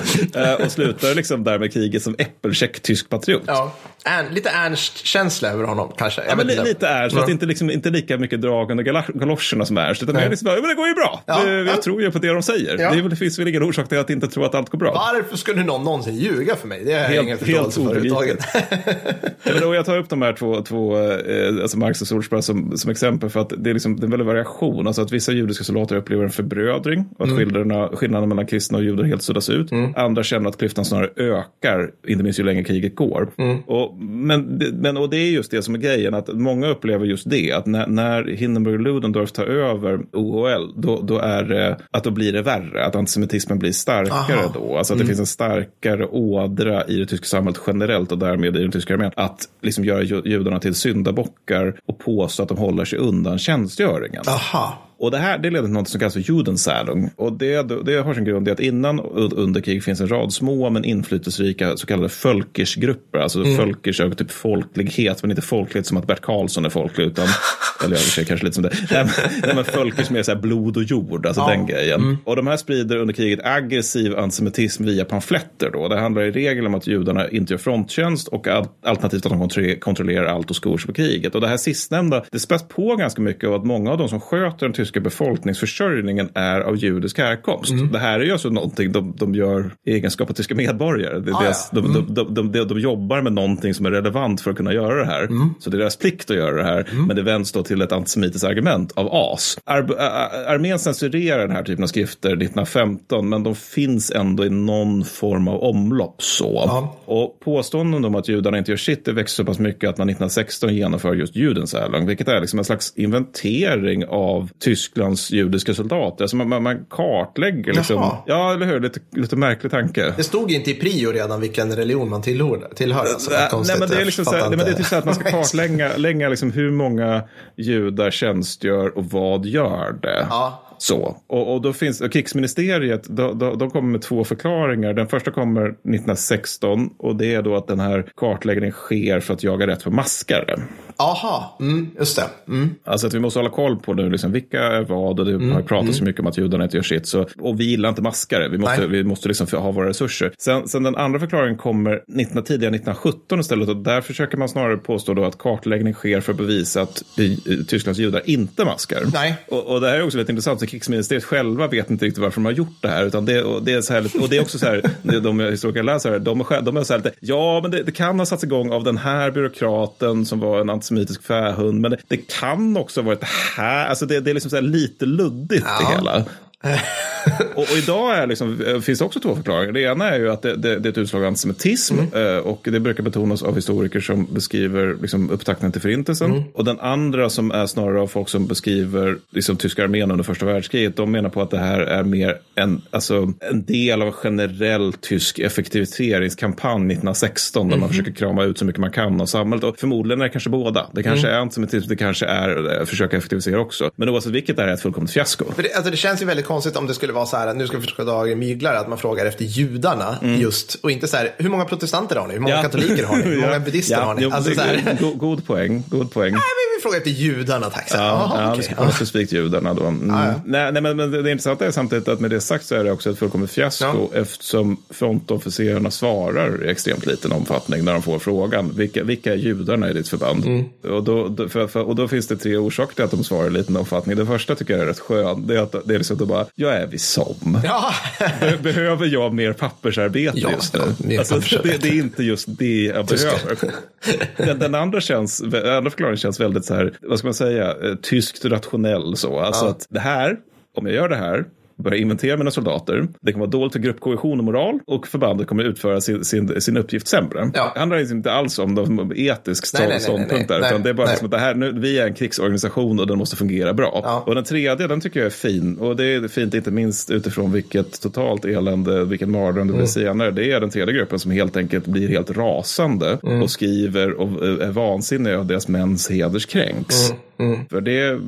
Eh, och slutar liksom där med kriget som äppelkäck tysk patriot. Ja. Ern, lite Ernst-känsla över honom kanske. Jag Ja, men li, lite Ernst, fast inte, liksom, inte lika mycket drag under galoscherna som Ernst. Utan är liksom, bara, "Ja, men det går ju bra. Ja, Det- ja. Jag tror ju på det de säger. Ja. Det, är finns väl ingen orsak till att inte tro att allt går bra. Varför skulle någon någonsin ljuga för mig? Det jag Helt- ingen helt förståelse för överhuvudtaget. Ja, men då jag tar upp de här två, två eh, alltså Marx och Sulzbach som, som exempel för att det är, liksom, det är en väldig variation. Alltså att vissa judiska soldater upplever en förbrödring och att Mm. skillnaden mellan kristna och judar helt suddas ut. Andra känner att klyftan snarare ökar, inte minst ju längre kriget går. Mm. Och, men, det- men, och det är just det som är grejen, att många upplever just det, att när, när Hindenburg och Ludendorff tar över OHL, då, då, är det, att då blir det värre, att antisemitismen blir starkare Aha. då. Alltså att det finns en starkare ådra i det tyska samhället generellt och därmed i den tyska armén. Att liksom göra ju- judarna till syndabockar och påstå att de håller sig undan tjänstgöringen. Aha. Och det här det leder till något som kallas för Judensalung. Och det, det har sin grund i att innan och under krig finns en rad små men inflytelserika så kallade Völkersgrupper. Alltså mm. Völkers är typ folklighet, men inte folklighet som att Bert Karlsson är folklig. Utan, [laughs] eller jag sig kanske lite som det. Nej, men, nej, Völkers mer så här blod och jord, alltså Ja. den grejen. Och de här sprider under kriget aggressiv antisemitism via pamfletter. Då. Det handlar i regel om att judarna inte gör fronttjänst och al- alternativt att de kontro- kontrollerar allt och skor sig på kriget. Och det här sistnämnda, det späs på ganska mycket av att många av de som sköter den tyska befolkningsförsörjningen är av judisk härkomst. Det här är ju alltså någonting de, de gör i egenskap av tyska medborgare. Det, Ah, deras, ja. de, de, de, de, de, de jobbar med någonting som är relevant för att kunna göra det här. Så det är deras plikt att göra det här. Men det vänds då till ett antisemitiskt argument av as. Ar, ar, armén censurerar den här typen av skrifter 1915 men de finns ändå i någon form av omlopp. så. Ja. Och påståenden om att judarna inte gör sitt det växer så pass mycket att man 1916 genomför just Judensälang, vilket är liksom en slags inventering av Tysklands judiska soldater. Alltså man, man, man kartlägger liksom, Jaha. ja eller hur, lite, lite märklig tanke. Det stod inte i prio redan vilken religion man tillhör. tillhör alltså. Nej, Konstigt, men det är liksom så här, nej, men det är typ så att man ska [laughs] kartlägga lägga liksom hur många judar tjänstgör och vad gör det. Ja. Så. Och, och då finns och krigsministeriet, de, kommer med två förklaringar. Den första kommer 1916 och det är då att den här kartläggningen sker för att jaga rätt för maskare. Aha, mm, just det. Mm. Alltså att vi måste hålla koll på nu, liksom, vilka är vad och det har ju pratats så mycket om att judarna inte gör sitt. Så, och vi gillar inte maskare, vi måste, Nej. vi måste liksom ha våra resurser. Sen, sen den andra förklaringen kommer 19, tidigare 1917 istället och där försöker man snarare påstå då att kartläggning sker för att bevisa att Tysklands judar inte maskar. Nej. Och, och det här är också lite intressant, så krigsministeriet själva vet inte riktigt varför de har gjort det här. Utan det, och, det är så här, och det är också så här, [laughs] de historiker läser, de de är så här lite, ja men det, det kan ha satts igång av den här byråkraten som var en antisemitisk fähund. Men det, det kan också ha varit här, alltså det, det är liksom lite luddigt Ja. det hela. [laughs] och, och idag är liksom, eh, finns det också två förklaringar. Det ena är ju att det, det, det är ett utslag av antisemitism. Mm. eh, Och det brukar betonas av historiker som beskriver liksom, upptakten till förintelsen. Mm. Och den andra som är snarare av folk som beskriver liksom, tyska armén under första världskriget. De menar på att det här är mer en, alltså, en del av en generell tysk effektiviseringskampanj 1916. Där man Mhm. försöker krama ut så mycket man kan av samhället. Och förmodligen är det kanske båda. Det kanske Mm. är antisemitism, det kanske är eh, försöka effektivisera också. Men oavsett vilket är det ett fullkomligt fiasko. För det, alltså det känns ju väldigt konstigt om det skulle vara så här, nu ska vi försöka dra myglare, att man frågar efter judarna just. Och inte så här, hur många protestanter har ni? Hur många Ja. katoliker har ni? Hur [laughs] många buddister Ja, har ni? jo, Alltså, här, god, god poäng. God poäng. Nej, frågar efter judarna, tack. Ja, Jaha, ja, vi okej. ska kolla specifikt judarna då. Mm. Ja, ja. Nej, nej, men, men det intressanta är samtidigt att med det sagt så är det också ett fullkomligt fiasko eftersom frontofficerarna svarar i extremt liten omfattning när de får frågan vilka, vilka är judarna i ditt förband? Mm. Och, då, då, för, för, och då finns det tre orsaker till att de svarar i liten omfattning. Den första tycker jag är rätt skön. Det är att det är liksom att de bara, jag är vid som. Ja, Be- Behöver jag mer pappersarbete Ja, just nu? ja, alltså, det, det är inte just det jag behöver. Den, den andra, känns, andra förklaringen känns väldigt så här, vad ska man säga, eh, tyskt rationell så. Alltså att det här, om jag gör det här, börjar inventera mina soldater. Det kommer vara dåligt för gruppkohesion och moral och förbandet kommer utföra sin, sin, sin uppgift sämre. Ja. Det handlar liksom inte alls om de etisk ståndpunkt där, utan det är bara Nej. liksom att det här, nu, vi är en krigsorganisation och den måste fungera bra. Ja. Och den tredje, den tycker jag är fin. Och det är fint inte minst utifrån vilket totalt elände, vilken mardröm det blir senare. Det är den tredje gruppen som helt enkelt blir helt rasande och skriver och eh, är vansinniga och deras mäns heders kränks. För det,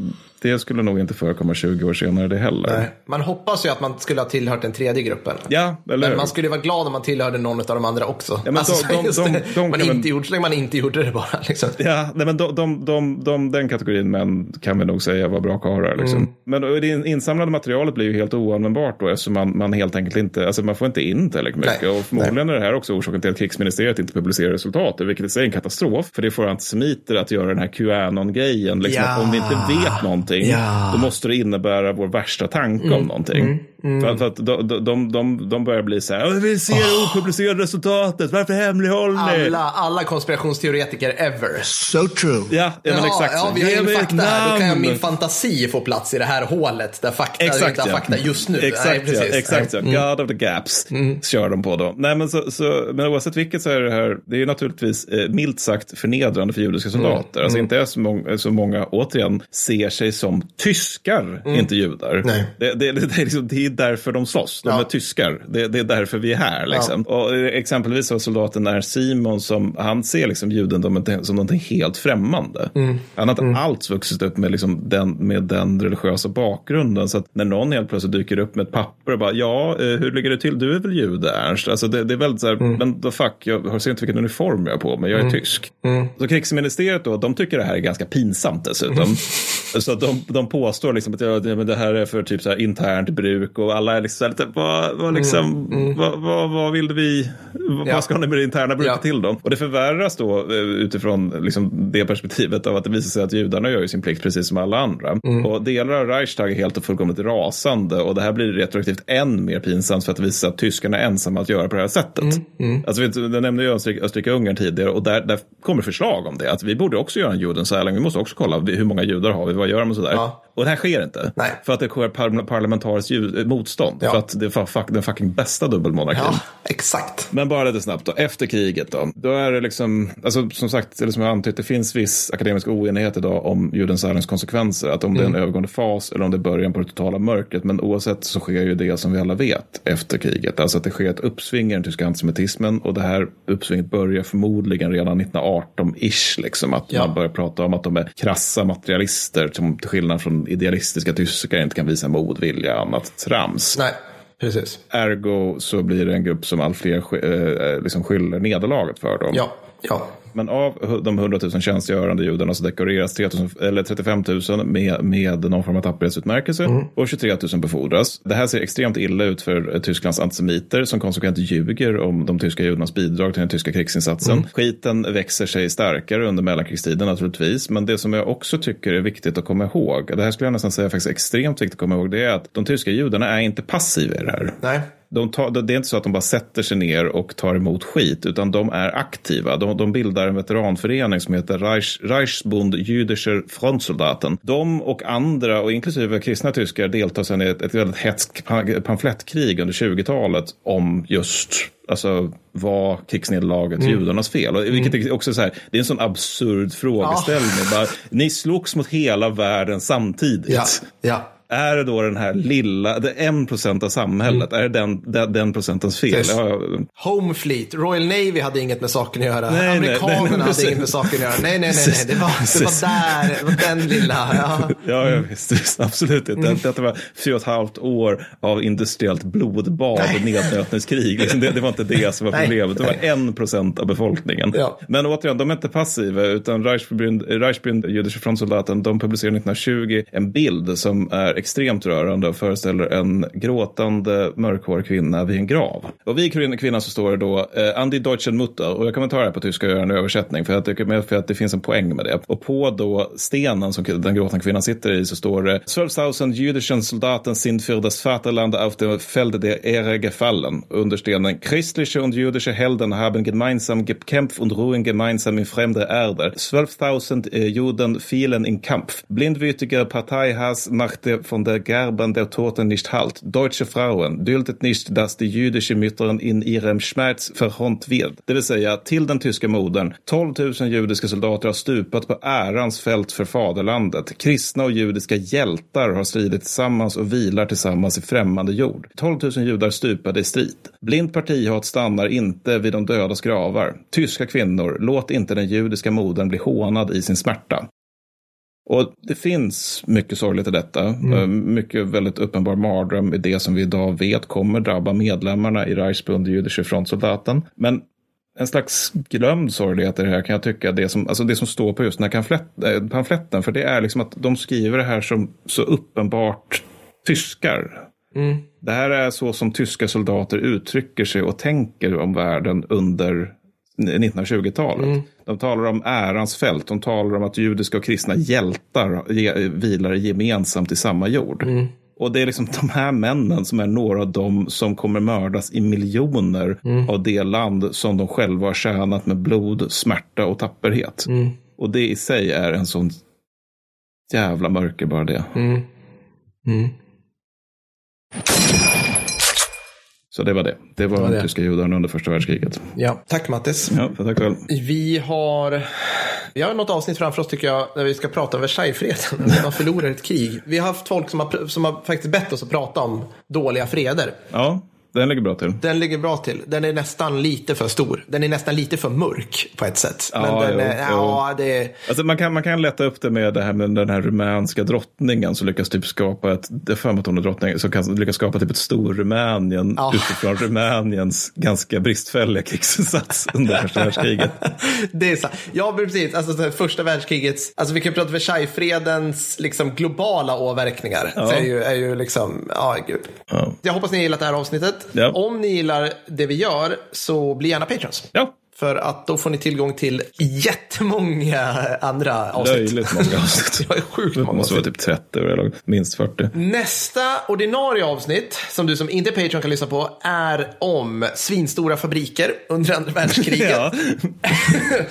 det skulle nog inte förekomma 20 år senare det heller. Nej. Man hoppas ju att man skulle ha tillhört den tredje gruppen. Ja, eller Men hur? man skulle vara glad om man tillhörde någon av de andra också. men alltså, de- de- de- man inte så länge man inte gjorde det bara. Liksom. Ja, nej, men de, de, de, de, den kategorin män kan vi nog säga var bra karlar. Liksom. Mm. Men det insamlade materialet blir ju helt oanvändbart då eftersom man, man helt enkelt inte, alltså man får inte in tillräckligt mycket. Nej, Och förmodligen är det här också orsaken till att krigsministeriet inte publicerar resultatet, vilket i sig är en katastrof. För det får antisemiter att göra den här QAnon-grejen. Liksom, Ja. att om vi inte vet någonting, Ja. då måste det innebära vår värsta tanke Mm. om någonting. För, för att de, de, de, de, börjar bli så här, vi ser det opublicerade resultatet, varför hemlighåller ni? Alla, alla konspirationsteoretiker ever. So true. Ja, ja, men exakt ja, vi har Ge ingen fakta här. Då kan jag min fantasi få plats i det här hålet där fakta Exakt, inte ja. fakta just nu. Exakt, Nej, precis. ja. Exakt ja. God of the gaps kör de på då. Nej, men, så, så, men oavsett vilket så är det här, det är ju naturligtvis eh, milt sagt förnedrande för judiska soldater. Alltså inte är så många, så många, återigen, ser sig som tyskar, inte judar. Nej. Det, det, det, är liksom, det är därför de slåss, de Ja. är tyskar. Det, är därför vi är här. Liksom. Och eh, exempelvis så soldaten är Simon som, han ser liksom judendomen som någonting helt främmande. Han har inte alls vuxit upp med, liksom den, med den religiösa bakgrunden. Så att när någon helt plötsligt dyker upp med ett papper och bara, ja, eh, hur ligger det till? Du är väl jude, Ernst? Alltså det, det är väldigt så här, men då fuck, jag ser inte vilken uniform jag har på mig, jag är tysk. Så krigsministeriet då, de tycker det här är ganska pinsamt dessutom. [laughs] så de, de påstår liksom att ja, det, här är för typ så här internt bruk och alla är liksom lite, vad, vad, liksom, vad, vad, vad vill vi, vad, Ja. ska ni med det interna bruket Ja. till då? Och det förvärras då eh, utifrån liksom det perspektivet av att det visar sig att judarna gör ju sin plikt precis som alla andra. Och delar av Reichstag är helt och fullkomligt rasande och det här blir retroaktivt än mer pinsamt för att det visar att tyskarna är ensamma att göra på det här sättet. Alltså, vet du, jag nämnde ju Österrike, Österrike-Ungern tidigare och där, där kommer förslag om det. Att vi borde också göra en judensäling. Vi måste också kolla hur många judar har vi, vad gör de och sådär. Ja. Och det här sker inte. Nej. För att det sker par parlamentariskt eh, motstånd. Ja. För att det är fuck, den fucking bästa dubbelmonarkin. Ja, exakt. Men bara lite snabbt då, efter kriget då. Då är det liksom, alltså som sagt, eller som jag antytt, det finns viss akademisk oenighet idag om judens konsekvenser. Att om det är en övergående fas eller om det är början på det totala mörkret. Men oavsett så sker ju det som vi alla vet efter kriget. Alltså att det sker ett uppsving i den tyska antisemitismen. Och det här uppsvinget börjar förmodligen redan 1918-ish. Liksom, att Ja. man börjar prata om att de är krassa materialister som till skillnad från idealistiska tyskar inte kan visa mod, vilja annat trams. Nej, precis. Ergo så blir det en grupp som allt fler sk- eh, liksom skyller nederlaget för dem. Ja, ja. Men av de 100 000 tjänstgörande judarna så dekoreras 3 000, eller 35 000 med, med någon form av tapperhetsutmärkelse Mm. och 23 000 befordras. Det här ser extremt illa ut för eh, Tysklands antisemiter som konsekvent ljuger om de tyska judarnas bidrag till den tyska krigsinsatsen. Mm. Skiten växer sig starkare under mellankrigstiden naturligtvis. Men det som jag också tycker är viktigt att komma ihåg, det här skulle jag nästan säga faktiskt extremt viktigt att komma ihåg, det är att de tyska judarna är inte passiva i det här. Nej. De tar, det är inte så att de bara sätter sig ner och tar emot skit, utan de är aktiva. De, de bildar en veteranförening som heter Reich, Reichsbund Jüdischer Frontsoldaten. De och andra, och inklusive kristna tyskar, deltar sedan i ett, ett väldigt hetskt pa- pamflettkrig under 20-talet om just Alltså, var krigsnederlaget judarnas fel? Och, vilket är också så här, det är en sån absurd frågeställning. Bara, ni slogs mot hela världen samtidigt. Ja, ja. Är det då den här lilla, det en procent av samhället, är det den, den, den procentens fel? Ja, Home Fleet, Royal Navy hade inget med saken att göra. Nej, Amerikanerna nej, nej, hade inget med saken att göra. Nej, nej, nej, nej. Det, var, det var där, det var den lilla. Ja. [laughs] ja, ja visst, visst, absolut. Mm. Det, detta var fyra och ett halvt år av industriellt blodbad och nednötningskrig. Liksom det, det var inte det som var [laughs] problemet. Det var en procent av befolkningen. Ja. Men återigen, de är inte passiva, utan Reichsbund, Reichsbund jüdische frontsoldaten, de publicerade 1920 en bild som är extremt rörande och föreställer en gråtande mörkhårig kvinna vid en grav. Och vid kvinnan så står det då eh, Andi Deutschen Mutter, och jag kommer ta det här på tyska och göra en översättning för jag tycker med för att det finns en poäng med det. Och på då stenen som den gråtande kvinnan sitter i så står det 12.000 jüdischen Soldaten sind für das Vaterland auf dem Felde der Ehre gefallen. Under stenen Christliche und jüdische Helden haben gemeinsam gekämpft und ruhen gemeinsam in fremde Erde. 12.000 äh, eh, Juden fielen in Kampf. Blindwütige Parteihass machte von der Gerben der Toten nicht Halt. Deutsche Frauen duldet nicht, dass die jüdische Müttern in ihrem Schmerz förhånt wird. Det vill säga, till den tyska modern. 12 000 judiska soldater har stupat på ärans fält för faderlandet. Kristna och judiska hjältar har stridit tillsammans och vilar tillsammans i främmande jord. 12 000 judar stupade i strid. Blind partihat stannar inte vid de dödas gravar. Tyska kvinnor, låt inte den judiska modern bli hånad i sin smärta. Och det finns mycket sorgligt i detta. Eh, Mycket väldigt uppenbar mardröm i det som vi idag vet kommer drabba medlemmarna i Reichsbund jüdische frontsoldaten. Men en slags glömd sorglighet i det här kan jag tycka, det som, alltså det som står på just den här eh, pamfletten. För det är liksom att de skriver det här som så uppenbart tyskar. Det här är så som tyska soldater uttrycker sig och tänker om världen under 1920-talet. De talar om ärans fält, de talar om att judiska och kristna hjältar vilar gemensamt i samma jord. Och det är liksom de här männen som är några av dem som kommer mördas i miljoner av det land som de själva har tjänat med blod, smärta och tapperhet. Och det i sig är en sån jävla mörker bara det. Så det var det. Det var, var det. de tyska judarna under första världskriget. Ja. Tack Mattis. Ja, tack själv. Vi har, vi har något avsnitt framför oss tycker jag, där vi ska prata om Versaillesfreden. När [laughs] man förlorar ett krig. Vi har haft folk som har, som har faktiskt bett oss att prata om dåliga freder. Ja, den ligger bra till. Den ligger bra till. Den är nästan lite för stor. Den är nästan lite för mörk på ett sätt. Men Ja, den jo, är, jo. ja, det är, Alltså man, kan, man kan lätta upp det med det här med den här rumänska drottningen som lyckas typ skapa ett, det är för mig att hon är drottning, som kan lyckas skapa typ ett stor Rumänien Ja. utifrån Rumäniens ganska bristfälliga krigsinsats under första världskriget. [laughs] det är sant. Ja, precis. Alltså så första världskrigets, alltså vi kan prata Versaillesfredens liksom globala åverkningar. Så är ju, är ju liksom, ja gud. Ja. Jag hoppas ni har gillat det här avsnittet. Ja. Om ni gillar det vi gör så bli gärna patrons. Ja, för att då får ni tillgång till jättemånga andra avsnitt. löjligt många avsnitt. [laughs] Det var sjukt Det många måste vara avsnitt. typ 30 eller minst 40. Nästa ordinarie avsnitt som du som inte är Patreon kan lyssna på är om svinstora fabriker under andra [laughs] världskriget. Ja.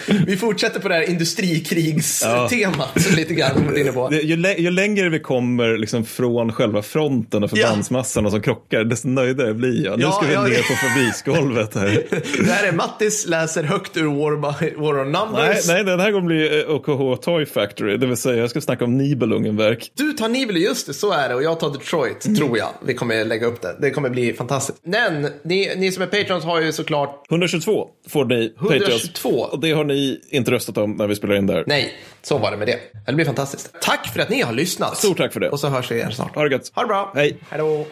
[laughs] vi fortsätter på det här industrikrigstemat lite grann. inne på. Det, ju, lä- ju längre vi kommer liksom från själva fronten och förbandsmassorna som krockar, desto nöjdare blir jag. Nu Ja, ska vi ja, ner det- på fabriksgolvet här. Det här är Mattis läser högt ur War, by, War on nej, Numbers. nej, den här kommer bli eh, OKH Toy Factory, det vill säga jag ska snacka om Nibelungenverk. Du tar Nibel, just det, så är det. Och jag tar Detroit, Mm. tror jag. Vi kommer lägga upp det. Det kommer bli fantastiskt. Men ni, ni som är Patrons har ju såklart 122 får ni Patreons. 122. Och det har ni inte röstat om när vi spelar in där. Nej, så var det med det. Det blir fantastiskt. Tack för att ni har lyssnat. Stort tack för det. Och så hörs vi igen snart. Ha det gött. Ha det bra. Hej. Hej då.